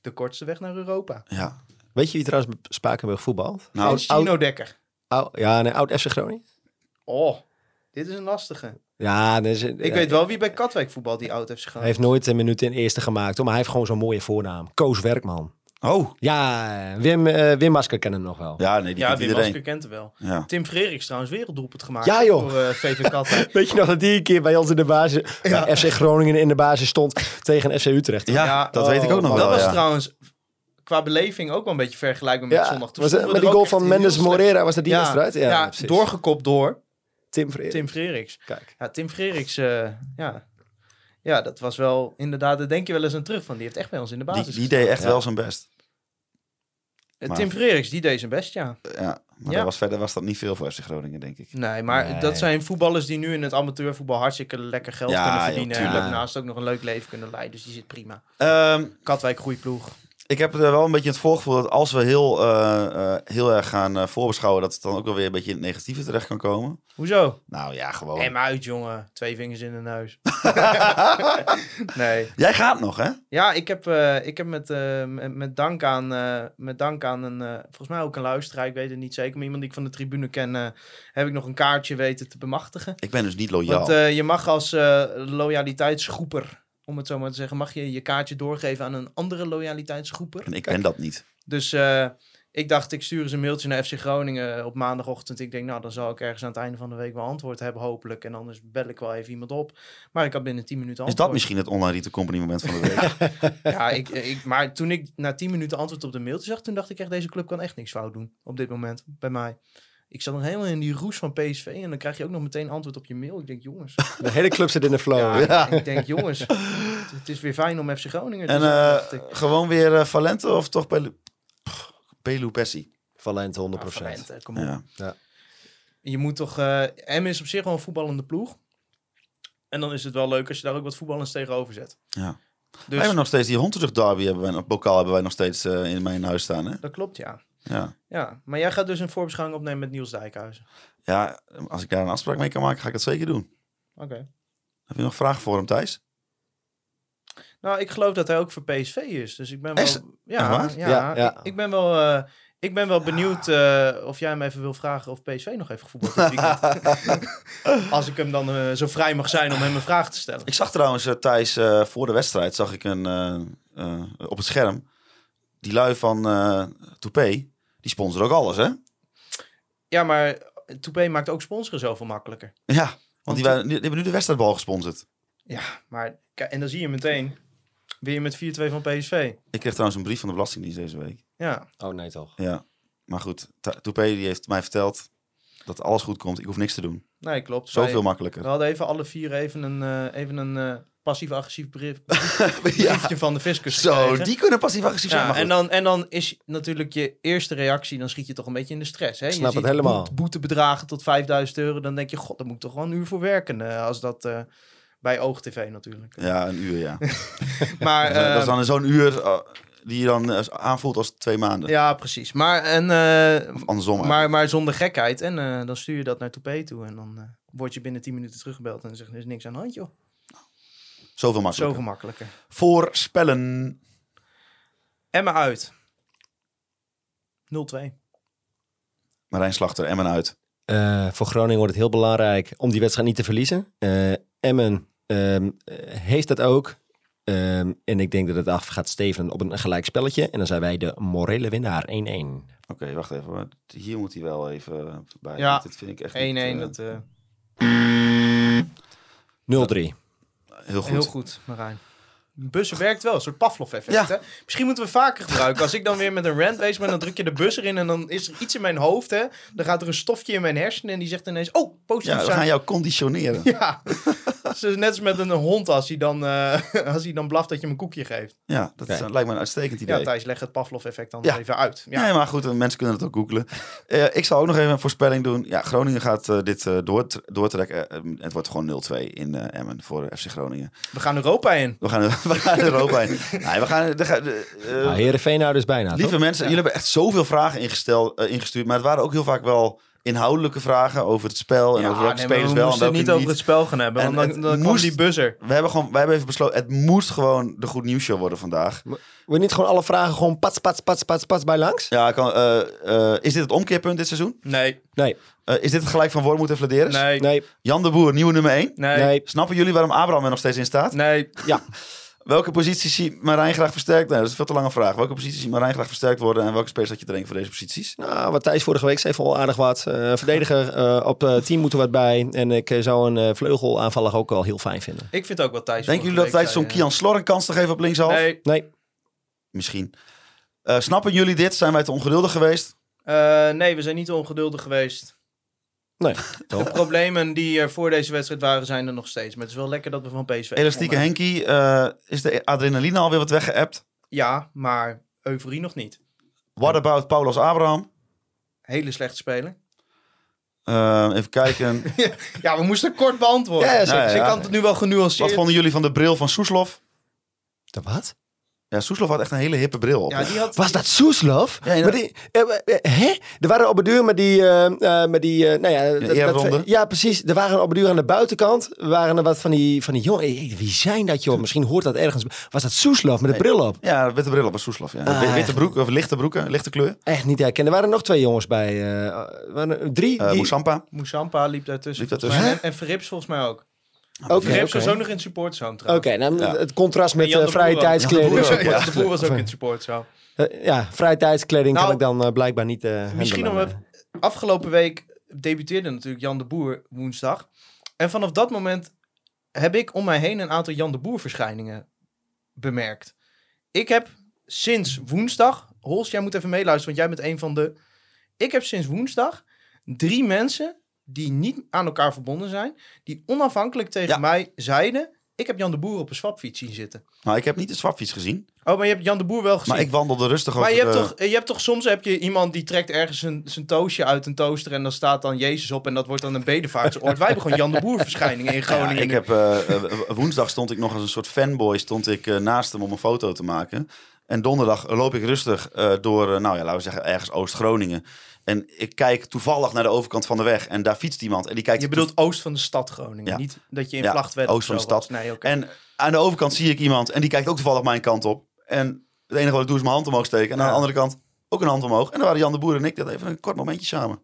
De kortste weg naar Europa. ja. Weet je wie trouwens Spakenburg voetbalt? Nou, Chino Dekker. oud- ja, nee, oud FC Groningen. Oh, dit is een lastige. Ja, dat is, Ik weet wel wie bij Katwijk voetbalt, die oud heeft Hij gegaan. heeft nooit een minuut in eerste gemaakt, hoor, maar hij heeft gewoon zo'n mooie voornaam. Koos Werkman. Oh. Ja, Wim, eh, Wim Masker kennen hem nog wel. Ja, nee, die Ja, kent Wim iedereen. Masker kent hem wel. Ja. Tim Freriks trouwens werelddoelpunt gemaakt. Ja, joh. Voor eh, VV Katwijk. Weet je nog dat die een keer bij ons in de basis, bij FC Groningen in de basis stond tegen FC Utrecht? Ja, Ja, dat weet ik ook nog oh, dat wel. was ja. trouwens qua beleving ook wel een beetje vergelijkbaar met Ja, zondag. Toen was met die goal van Mendes. Morera was dat die ja, wedstrijd? Ja, doorgekopt door Tim Vreer. Tim Freriks. Kijk. Ja, Tim Freriks, eh, ja. ja, dat was wel inderdaad, daar denk je wel eens aan terug van. Die heeft echt bij ons in de basis Die, deed echt Ja. wel zijn best. Eh, maar- Tim Freriks, die deed zijn best, ja. Ja, maar Ja. Dat was, verder was dat niet veel voor FC Groningen, denk ik. Nee, maar Nee. dat zijn voetballers die nu in het amateurvoetbal hartstikke lekker geld Ja, kunnen joh, verdienen. en tuurlijk. daarnaast ook nog een leuk leven kunnen leiden. Dus die zit prima. Ehm, Katwijk, goede ploeg. Ik heb er wel een beetje het voorgevoel dat als we heel, eh, eh, heel erg gaan eh, voorbeschouwen, dat het dan ook wel weer een beetje in het negatieve terecht kan komen. Hoezo? Nou ja, gewoon. Hem uit, jongen. Twee vingers in de neus. nee. Jij gaat nog, hè? Ja, ik heb, eh, ik heb met, eh, met, met dank aan, eh, met dank aan een, volgens mij ook een luisteraar, ik weet het niet zeker, maar iemand die ik van de tribune ken, eh, heb ik nog een kaartje weten te bemachtigen. Ik ben dus niet loyaal. Want eh, je mag als eh, loyaliteitsgroeper, om het zo maar te zeggen, mag je je kaartje doorgeven aan een andere loyaliteitsgroeper. en ik ben dat niet. Dus eh, ik dacht, ik stuur eens een mailtje naar FC Groningen op maandagochtend. Ik denk, nou, dan zal ik ergens aan het einde van de week wel antwoord hebben, hopelijk. En anders bel ik wel even iemand op. Maar ik had binnen 10 minuten Is antwoord. dat misschien het online retail company moment van de week? Ja, ik, ik, maar toen ik na 10 minuten antwoord op de mailtje zag, toen dacht ik echt, deze club kan echt niks fout doen op dit moment bij mij. Ik zat nog helemaal in die roes van PSV en dan krijg je ook nog meteen antwoord op je mail. Ik denk, jongens. De hele club zit in de flow. Ja, Ja. Ik denk, jongens, het, het is weer fijn om FC Groningen te en zijn, eh, ik. gewoon weer eh, Valente of toch Pelu, Pelu Pessi? Valente 100%. Ah, Valente, kom op. Ja. Je moet toch... eh M is op zich wel een voetballende ploeg. En dan is het wel leuk als je daar ook wat voetballers tegenover zet. Ja. Dus Wij hebben nog steeds die Hondsrug derby, hebben wij, nog- bokaal hebben wij nog steeds eh, in mijn huis staan. Hè? dat klopt, ja. Ja. ja. Maar jij gaat dus een voorbeschouwing opnemen met Niels Dijkhuizen. ja, als ik daar een afspraak mee kan maken, ga ik dat zeker doen. Oké. Heb je nog vragen voor hem, Thijs? Nou, ik geloof dat hij ook voor PSV is. Dus ik ben wel... Echt? Ja, ja, Ja, ja. Ik, ik ben wel... eh, ik ben wel benieuwd eh, of jij hem even wil vragen of PSV nog even gevoetbald dit weekend. Als ik hem dan eh, zo vrij mag zijn om hem een vraag te stellen. Ik zag trouwens, Thijs, voor de wedstrijd zag ik een, op het scherm, die lui van Toupé, die sponsoren ook alles, hè? Ja, maar Toupé maakt ook sponsoren zoveel makkelijker. Ja, want die, waren- die hebben nu de wedstrijdbal gesponsord. Ja, maar... kijk, En dan zie je meteen... Weer met 4-2 van PSV. Ik kreeg trouwens een brief van de Belastingdienst deze week. Ja. Oh nee toch. Ja, maar goed, Toupé die heeft mij verteld dat alles goed komt. Ik hoef niks te doen. Nee, klopt. Zoveel Wij- makkelijker. We hadden even alle vier even een, eh, even een eh, passief-agressief brief, briefje van de fiscus Zo, die kunnen passief-agressief zijn. Maar en, dan, en dan is natuurlijk je eerste reactie, dan schiet je toch een beetje in de stress. Hè? Je Snap het ziet helemaal. boete- boetebedragen tot 5000 euro, dan denk je, god, daar moet ik toch wel een uur voor werken. eh, als dat eh, bij OogTV natuurlijk. Ja, een uur, ja. Maar, dat, is, dat is eh, dan zo'n uur eh, die je dan aanvoelt als twee maanden. ja, precies. Maar, en, Of andersom maar, maar zonder gekheid. En dan stuur je dat naar Toupé toe. En dan word je binnen 10 minuten teruggebeld en dan zeg je, er is niks aan de hand, joh. Zoveel makkelijker. Zoveel makkelijker. Voorspellen. Emma uit. 0-2. Marijn Slachter, Emmen uit. Eh, voor Groningen wordt het heel belangrijk om die wedstrijd niet te verliezen. Eh, Emmen ehm, eh, heeft dat ook. Ehm, en ik denk dat het af gaat stevenen op een gelijk spelletje. En dan zijn wij de morele winnaar 1-1. Oké, wacht even. Hier moet hij wel even bij. Ja, Dit vind ik echt 1-1, niet, eh, dat... eh, 0-3. Heel goed. Heel goed, Marijn. Bussen werkt wel, een soort Pavlov-effect. Ja. hè? Misschien moeten we vaker gebruiken. Als ik dan weer met een rant bezig ben, dan druk je de bus erin en dan is er iets in mijn hoofd. Hè? Dan gaat er een stofje in mijn hersenen en die zegt ineens: Oh, positief Ja, we zijn. gaan jou conditioneren. Ja, Dus net als met een hond als hij dan, eh, als hij dan blaft dat je hem een koekje geeft. Ja, dat is- Oké. lijkt me een uitstekend idee. Ja, Thijs, leg het Pavlov-effect dan Ja. even uit. Ja. Nee, maar goed, eh, mensen kunnen het ook googlen. Eh, ik zal ook nog even een voorspelling doen. Ja, Groningen gaat eh, dit eh, doort- doortrekken. Eh, het wordt gewoon 0-2 in eh, Emmen voor FC Groningen. We gaan Europa in. We gaan, we gaan Europa in. Nee, we gaan, er gaan- eh, Nou, Heerenveen nou dus bijna, lieve toch? mensen, jullie hebben echt zoveel vragen ingesteld, eh, ingestuurd. Maar het waren ook heel vaak wel inhoudelijke vragen over het spel. En Ja, over welke nee, spelers we wel en moesten welke het niet over het spel gaan hebben, En want dan, moest- die buzzer. We hebben, gewoon, wij hebben even besloten, het moest gewoon de Goed Nieuws Show worden vandaag. Wil je niet gewoon alle vragen gewoon pats, pats, pats, pats, pats bij langs? Ja, kan, eh, eh, is dit het omkeerpunt dit seizoen? Nee, Nee, Eh, is dit het gelijk van Wormoed en Vladeris? nee, nee, Jan de Boer, nieuwe nummer 1. nee, nee. Snappen jullie waarom Abraham er nog steeds in staat? nee. Welke positie ziet Marijn graag versterkt? Nee, dat is een veel te lange vraag. Welke positie ziet Marijn graag versterkt worden? En welke spelers had je denken voor deze posities? Nou, wat Thijs vorige week zei, vond aardig wat. Eh verdediger eh, op eh 10 moet er wat bij. En ik zou een eh, vleugelaanvaller ook wel heel fijn vinden. Ik vind ook wel Thijs. Denken jullie dat Thijs zo'n Kian Slor een kans te geven op linkshalf? Nee, Nee, Misschien. Eh, snappen jullie dit? Zijn wij te ongeduldig geweest? Eh, nee, we zijn niet ongeduldig geweest. Nee. De problemen die er voor deze wedstrijd waren, zijn er nog steeds. Maar het is wel lekker dat we van PSV Elastieke. Henkie, eh, is de adrenaline alweer wat weggeëpt? Ja, maar euforie nog niet. What about Paulus Abraham? Hele slechte speler. Eh, even kijken. Ja, we moesten kort beantwoorden. Ja. Dus ik kan het nu wel genuanceerd. Wat vonden jullie van de bril van Soeslof? De wat? Ja, Soeslof had echt een hele hippe bril op. Ja, die had... Was dat Soeslof? Ja, ja. Maar die, eh, eh, hè? Er waren op de met die, eh, eh, met die, eh, nou ja, dat- ja, precies. Er waren op de aan de buitenkant, waren er wat van die, van die jongen. Hey, wie zijn dat joh? Misschien hoort dat ergens. Was dat Soeslof met de bril op? Ja, witte bril op was Soeslof. Ja. Ah, Witte echt. broek, of lichte broeken, lichte kleur. Echt niet herkennen. Er waren nog twee jongens bij. eh, waren er drie. Die... Moussampa. Moussampa liep daartussen. Liep daartussen. En, en Verrips volgens mij ook. Oké, Verrips oké. was ook nog in het supportzone Oké, trouwens. nou, Ja. het contrast met eh, de vrije tijdskleding. Ja, de boer was ook in het supportzone. Eh, ja, vrije tijdskleding kan Nou, ik dan eh, blijkbaar niet. eh, Misschien nog. Afgelopen week debuteerde natuurlijk Jan de Boer woensdag. En vanaf dat moment heb ik om mij heen een aantal Jan de Boer verschijningen bemerkt. Ik heb sinds woensdag, Hols, jij moet even meeluisteren, want jij bent een van de. Ik heb sinds woensdag drie mensen die niet aan elkaar verbonden zijn, die onafhankelijk tegen Ja. mij zeiden: Ik heb Jan de Boer op een swapfiets zien zitten. Nou, ik heb niet de swapfiets gezien. Oh, maar je hebt Jan de Boer wel gezien. Maar ik wandelde rustig over Maar je hebt, de... toch, je hebt toch soms heb je iemand die trekt ergens zijn, zijn toosje uit een toaster en dan staat dan Jezus op en dat wordt dan een bedevaartsoord. Wij hebben gewoon Jan de Boer verschijningen in Ja, Groningen. ik heb, eh, eh, woensdag stond ik nog als een soort fanboy stond ik, eh, naast hem om een foto te maken. En donderdag loop ik rustig eh, door, eh, nou ja, laten we zeggen, ergens Oost-Groningen. En ik kijk toevallig naar de overkant van de weg en daar fietst iemand. En die kijkt je bedoelt oost van de stad Groningen, Ja. niet dat je in Ja, Vlachtwedde oost van de stad. Nee. En aan de overkant zie ik iemand en die kijkt ook toevallig mijn kant op. En het enige wat ik doe is mijn hand omhoog steken. En aan de andere kant ook een hand omhoog. En dan waren Jan de Boer en ik dat even een kort momentje samen.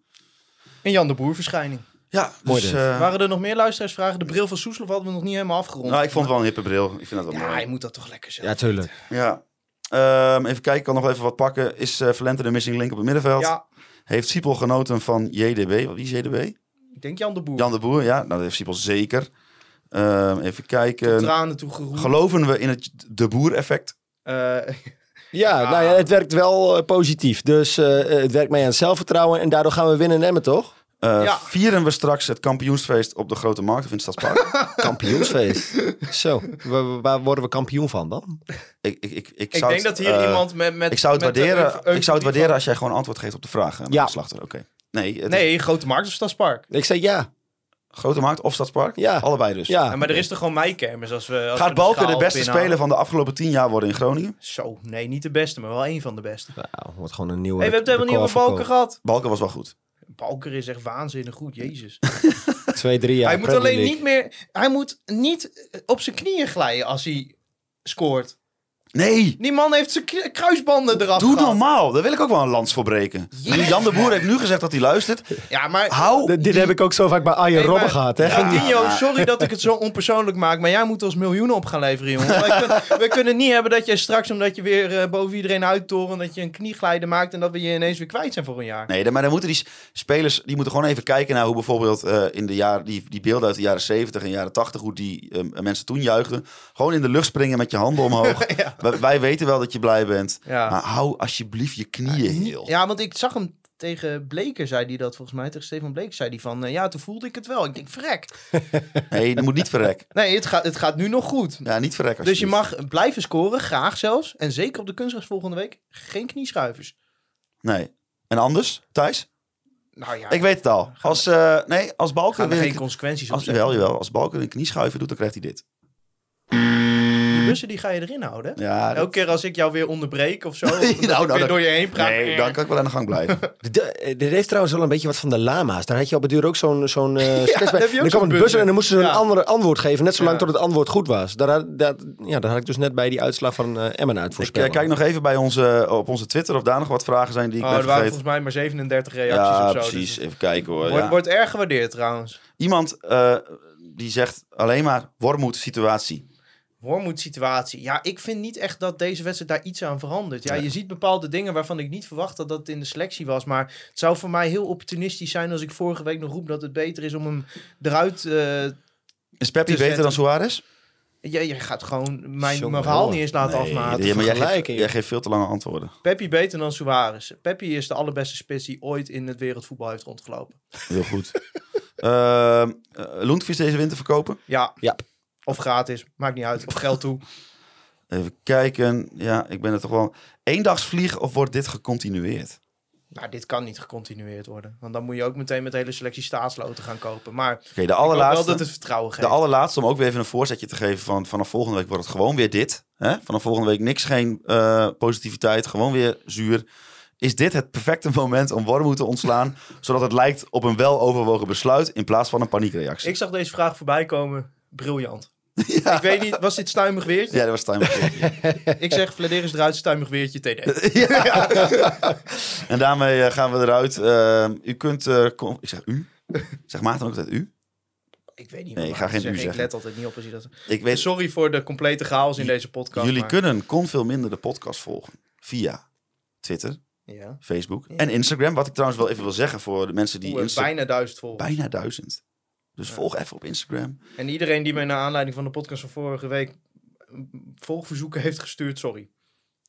Een Jan de Boer verschijning. Ja, Mooi dus... eh, Waren er nog meer luisteraarsvragen? De bril van Soeslof hadden we nog niet helemaal afgerond. nou, ik vond het wel een hippe bril. Ik vind dat wel Ja, mooi. hij moet dat toch lekker zijn. Ja, tuurlijk. Ja. Ehm, even kijken, ik kan nog even wat pakken. Is eh Valente de missing link op het middenveld? Ja, Heeft Siepel genoten van JDB? Wat wie is JDB? ik denk Jan de Boer. Jan de Boer, ja. Nou, dat heeft Siepel zeker. Ehm, even Tot kijken. tranen toe geroerd. Geloven we in het de Boer effect? Eh, Ja, nou ja, het werkt wel eh, positief. Dus eh, het werkt mee aan het zelfvertrouwen. En daardoor gaan we winnen in Emmen, toch? Eh, Ja. Vieren we straks het kampioensfeest op de Grote Markt of in het Stadspark? Kampioensfeest. Zo, waar, waar worden we kampioen van dan? ik, ik, ik, ik, ik zou denk het, dat hier eh, iemand met, met... Ik zou het waarderen, ik zou het waarderen als jij gewoon antwoord geeft op de vraag. eh, Ja. Slachter, oké. Nee, is Nee, Grote Markt of Stadspark. Ik zei ja. Grote Markt of Stadspark? Ja. Allebei dus. Ja, Ja, maar er is toch gewoon meikermis als we... Als we Gaat Balken de beste binnenhalen? speler van de afgelopen tien jaar worden in Groningen? Zo, nee, niet de beste, maar wel een van de beste. Nou, wordt gewoon een nieuwe hey, we hebben het helemaal niet over Balken gehad. Balken was wel goed. Balker is echt waanzinnig goed, jezus. Twee, drie jaar hij moet alleen niet meer... Hij moet niet op zijn knieën glijden als hij scoort. Nee, Die man heeft zijn kruisbanden eraf doe gehad. normaal. Daar wil ik ook wel een lans voor breken. Jan de Boer heeft nu gezegd dat hij luistert. Ja, maar... Hou Dit die- heb ik ook zo vaak bij Arjen Nee, Robben maar- gehad. Hè? Ja, sorry dat ik het zo onpersoonlijk maak, maar jij moet ons miljoenen op gaan leveren, jongen. Wij kunnen, niet hebben dat jij straks, omdat je weer eh, boven iedereen uittoren, dat je een knieglijden maakt en dat we je ineens weer kwijt zijn voor een jaar. Nee, maar dan moeten die spelers die moeten gewoon even kijken naar hoe bijvoorbeeld eh, in de jaren, die, die beelden uit de jaren 70 en jaren 80, hoe die eh, mensen toen juichten. Gewoon in de lucht springen met je handen omhoog. Ja. wij, weten wel dat je blij bent. Ja. Maar hou alsjeblieft je knieën heel. Ja, want ik zag hem tegen Bleker, zei hij dat volgens mij, tegen Stefan Bleker, zei hij van, eh, ja, toen voelde ik het wel. Ik denk, verrek. Nee, dat moet niet verrek. Nee, het gaat, het gaat nu nog goed. Ja, niet verrek Dus je mag blijven scoren, graag zelfs. En zeker op de kunstgras volgende week, geen knieschuivers. Nee. En anders, Thijs? Nou ja, Ik weet het al. Als, eh, nee, als Balken... gaan er geen een- consequenties op als, jawel, jawel. Als Balken een knieschuiven doet, dan krijgt hij dit. Die bussen die ga je erin houden. Ja, dat- Elke keer als ik jou weer onderbreek of zo, of nou, ik nou, door je heen praat. Nee, dan kan ik wel aan de gang blijven. Dit heeft trouwens wel een beetje wat van de lama's. Daar had je op het duur ook zo'n zo'n eh, je ook Dan kwam een bus en dan moesten ze een Ja. ander antwoord geven. Net zolang Ja. tot het antwoord goed was. Daar, had- dat, ja, daar had ik dus net bij die uitslag van eh Emmen uit ik voorspellen. eh, kijk nog even bij onze, op onze Twitter of daar nog wat vragen zijn die ik Oh, ben er waren volgens mij maar 37 reacties Ja, of zo. precies. Dus Even kijken hoor. wordt, ja. wordt erg gewaardeerd trouwens. Iemand eh, die zegt alleen maar wormoed situatie. Wormoed situatie. Ja, ik vind niet echt dat deze wedstrijd daar iets aan verandert. Ja, je ziet bepaalde dingen waarvan ik niet verwacht dat dat in de selectie was. Maar het zou voor mij heel opportunistisch zijn als ik vorige week nog roep dat het beter is om hem eruit... eh Is Peppi te beter dan. Suarez? ja, je gaat gewoon mijn, verhaal niet eens laten afmaken. ja, maar jij geeft, jij geeft veel te lange antwoorden. Peppi beter dan Suarez. Peppi is de allerbeste spits die ooit in het wereldvoetbal heeft rondgelopen. Heel goed. Lundqvist deze winter verkopen? Ja. Ja. Of gratis, maakt niet uit. Of geld toe. Even kijken. Ja, ik ben er toch wel... Eendagsvlieg of wordt dit gecontinueerd? Nou, dit kan niet gecontinueerd worden. Want dan moet je ook meteen met de hele selectie staatsloten gaan kopen. Maar Oké, de allerlaatste. wel dat het vertrouwen geeft. De allerlaatste, om ook weer even een voorzetje te geven van vanaf volgende week wordt het gewoon weer dit. Hè? Vanaf volgende week niks, geen eh, positiviteit, gewoon weer zuur. Is dit het perfecte moment om Wormoed te ontslaan, zodat het lijkt op een weloverwogen besluit in plaats van een paniekreactie? Ik zag deze vraag voorbij komen. Briljant. ja. Ik weet niet, was dit stuimig weertje? Ja, dat was time. Ik zeg, Vladeris eruit, stuimig weertje, TD. ja. En daarmee eh, gaan we eruit. Eh, u kunt, eh, kom- ik zeg u. Zeg Maarten ook altijd u? Ik weet niet Nee, ik ga geen u Ik zeggen. let altijd niet op als je dat... Ik weet, Sorry voor de complete chaos in deze podcast. jullie maar- kunnen kon veel minder de podcast volgen via Twitter, Ja. Facebook en Instagram. Wat ik trouwens wel even wil zeggen voor de mensen die Oeh, bijna duizend volgers. bijna duizend. Dus volg even op Instagram. En iedereen die mij naar aanleiding van de podcast van vorige week mm, volgverzoeken heeft gestuurd, sorry.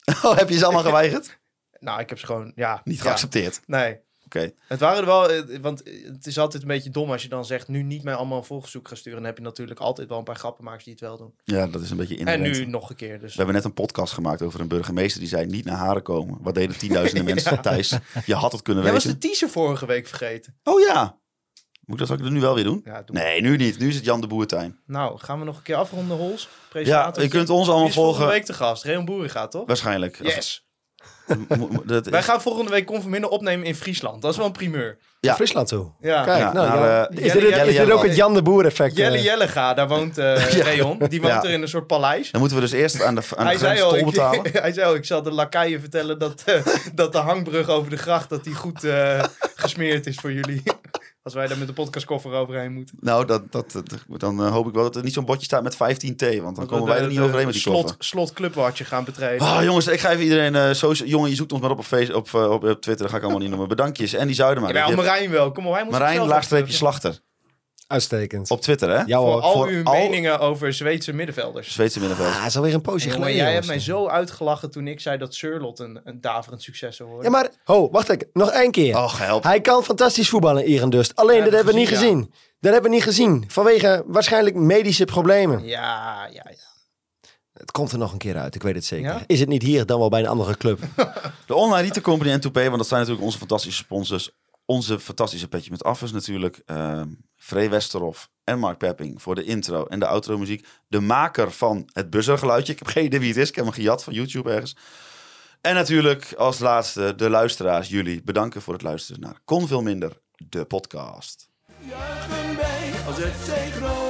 Oh, heb je ze allemaal geweigerd? Nou, ik heb ze gewoon, ja. Niet ja. geaccepteerd. Nee. Oké. Het waren er wel, eh, want het is altijd een beetje dom als je dan zegt, nu niet meer allemaal een volgverzoek gaan sturen. Dan heb je natuurlijk altijd wel een paar grappenmakers die het wel doen. Ja, dat is een beetje En inherent. nu nog een keer, dus. We hebben net een podcast gemaakt over een burgemeester die zei niet naar Haren komen. Wat deden tienduizenden mensen? Thijs, je had het kunnen Jij was weten. de teaser vorige week vergeten. Oh ja. Moet ik dat ik nu wel weer doen? Ja, doe Nee, nu niet. Nu is het Jan de Boertuin. Nou, gaan we nog een keer afronden, Hols? Ja, je kunt ons allemaal is volgende volgen. week te gast. Reon Boeren gaat, toch? Waarschijnlijk. Yes. Wij gaan volgende week Conforminder opnemen in Friesland. Dat is wel een primeur. Ja. Friesland toe. Ja. Kijk, Ja, nou, eh, is, Jelle- dit, Jelle- is dit ook Jelle- het Jan de Boer effect? Jelle eh? Jellega, daar woont eh Reon. Die woont Ja. er in een soort paleis. Dan moeten we dus eerst aan de, aan de Hij grens al, tol ik, betalen. hij zei al, ik zal de lakaien vertellen dat, eh, dat de hangbrug over de gracht dat die goed eh, gesmeerd is voor jullie. Als wij daar met de podcastkoffer overheen moeten. Nou, dat, dat, dat- dan eh, hoop ik wel dat er niet zo'n bordje staat met 15 T. Want dan komen wij er niet de overheen met die slot, koffer. slot clubwatcher gaan betreden. Ah, jongens, ik ga even iedereen... social, jongen, je zoekt ons maar op op, face, op, eh, op, op Twitter. Dat ga ik allemaal niet noemen. Bedankjes. En die Zuidema. Jawel, Marijn wel. Kom op, hij moet Marijn, laagstreepje slachter. Uitstekend. Op Twitter, hè? Ja Voor al voor uw al- meningen over Zweedse middenvelders. Zweedse middenveld. Ah, is alweer een poosje geleden. jij hebt mij zo uitgelachen toen ik zei dat Surlot een, een daverend succes zou worden. Ja, maar... Ho, wacht even. Nog één keer. Och, help. Hij kan fantastisch voetballen, Iren Dust. Alleen, Ja, dat hebben we niet gezien. Dat hebben we niet gezien. Vanwege waarschijnlijk medische problemen. Ja, ja, ja. Het komt er nog een keer uit, ik weet het zeker. Ja? Is het niet hier, dan wel bij een andere club. De Online Retail Company en Toupé, want dat zijn natuurlijk onze fantastische sponsors. Onze fantastische petje met affers natuurlijk. ehm Free Westerhof en Mark Pepping voor de intro en de outro muziek. De maker van het buzzergeluidje. Ik heb geen idee wie het is. Ik heb hem gejat van YouTube ergens. En natuurlijk als laatste de luisteraars, jullie. Bedanken voor het luisteren naar Kon Veel Minder, de podcast. Juichen wij als scoort.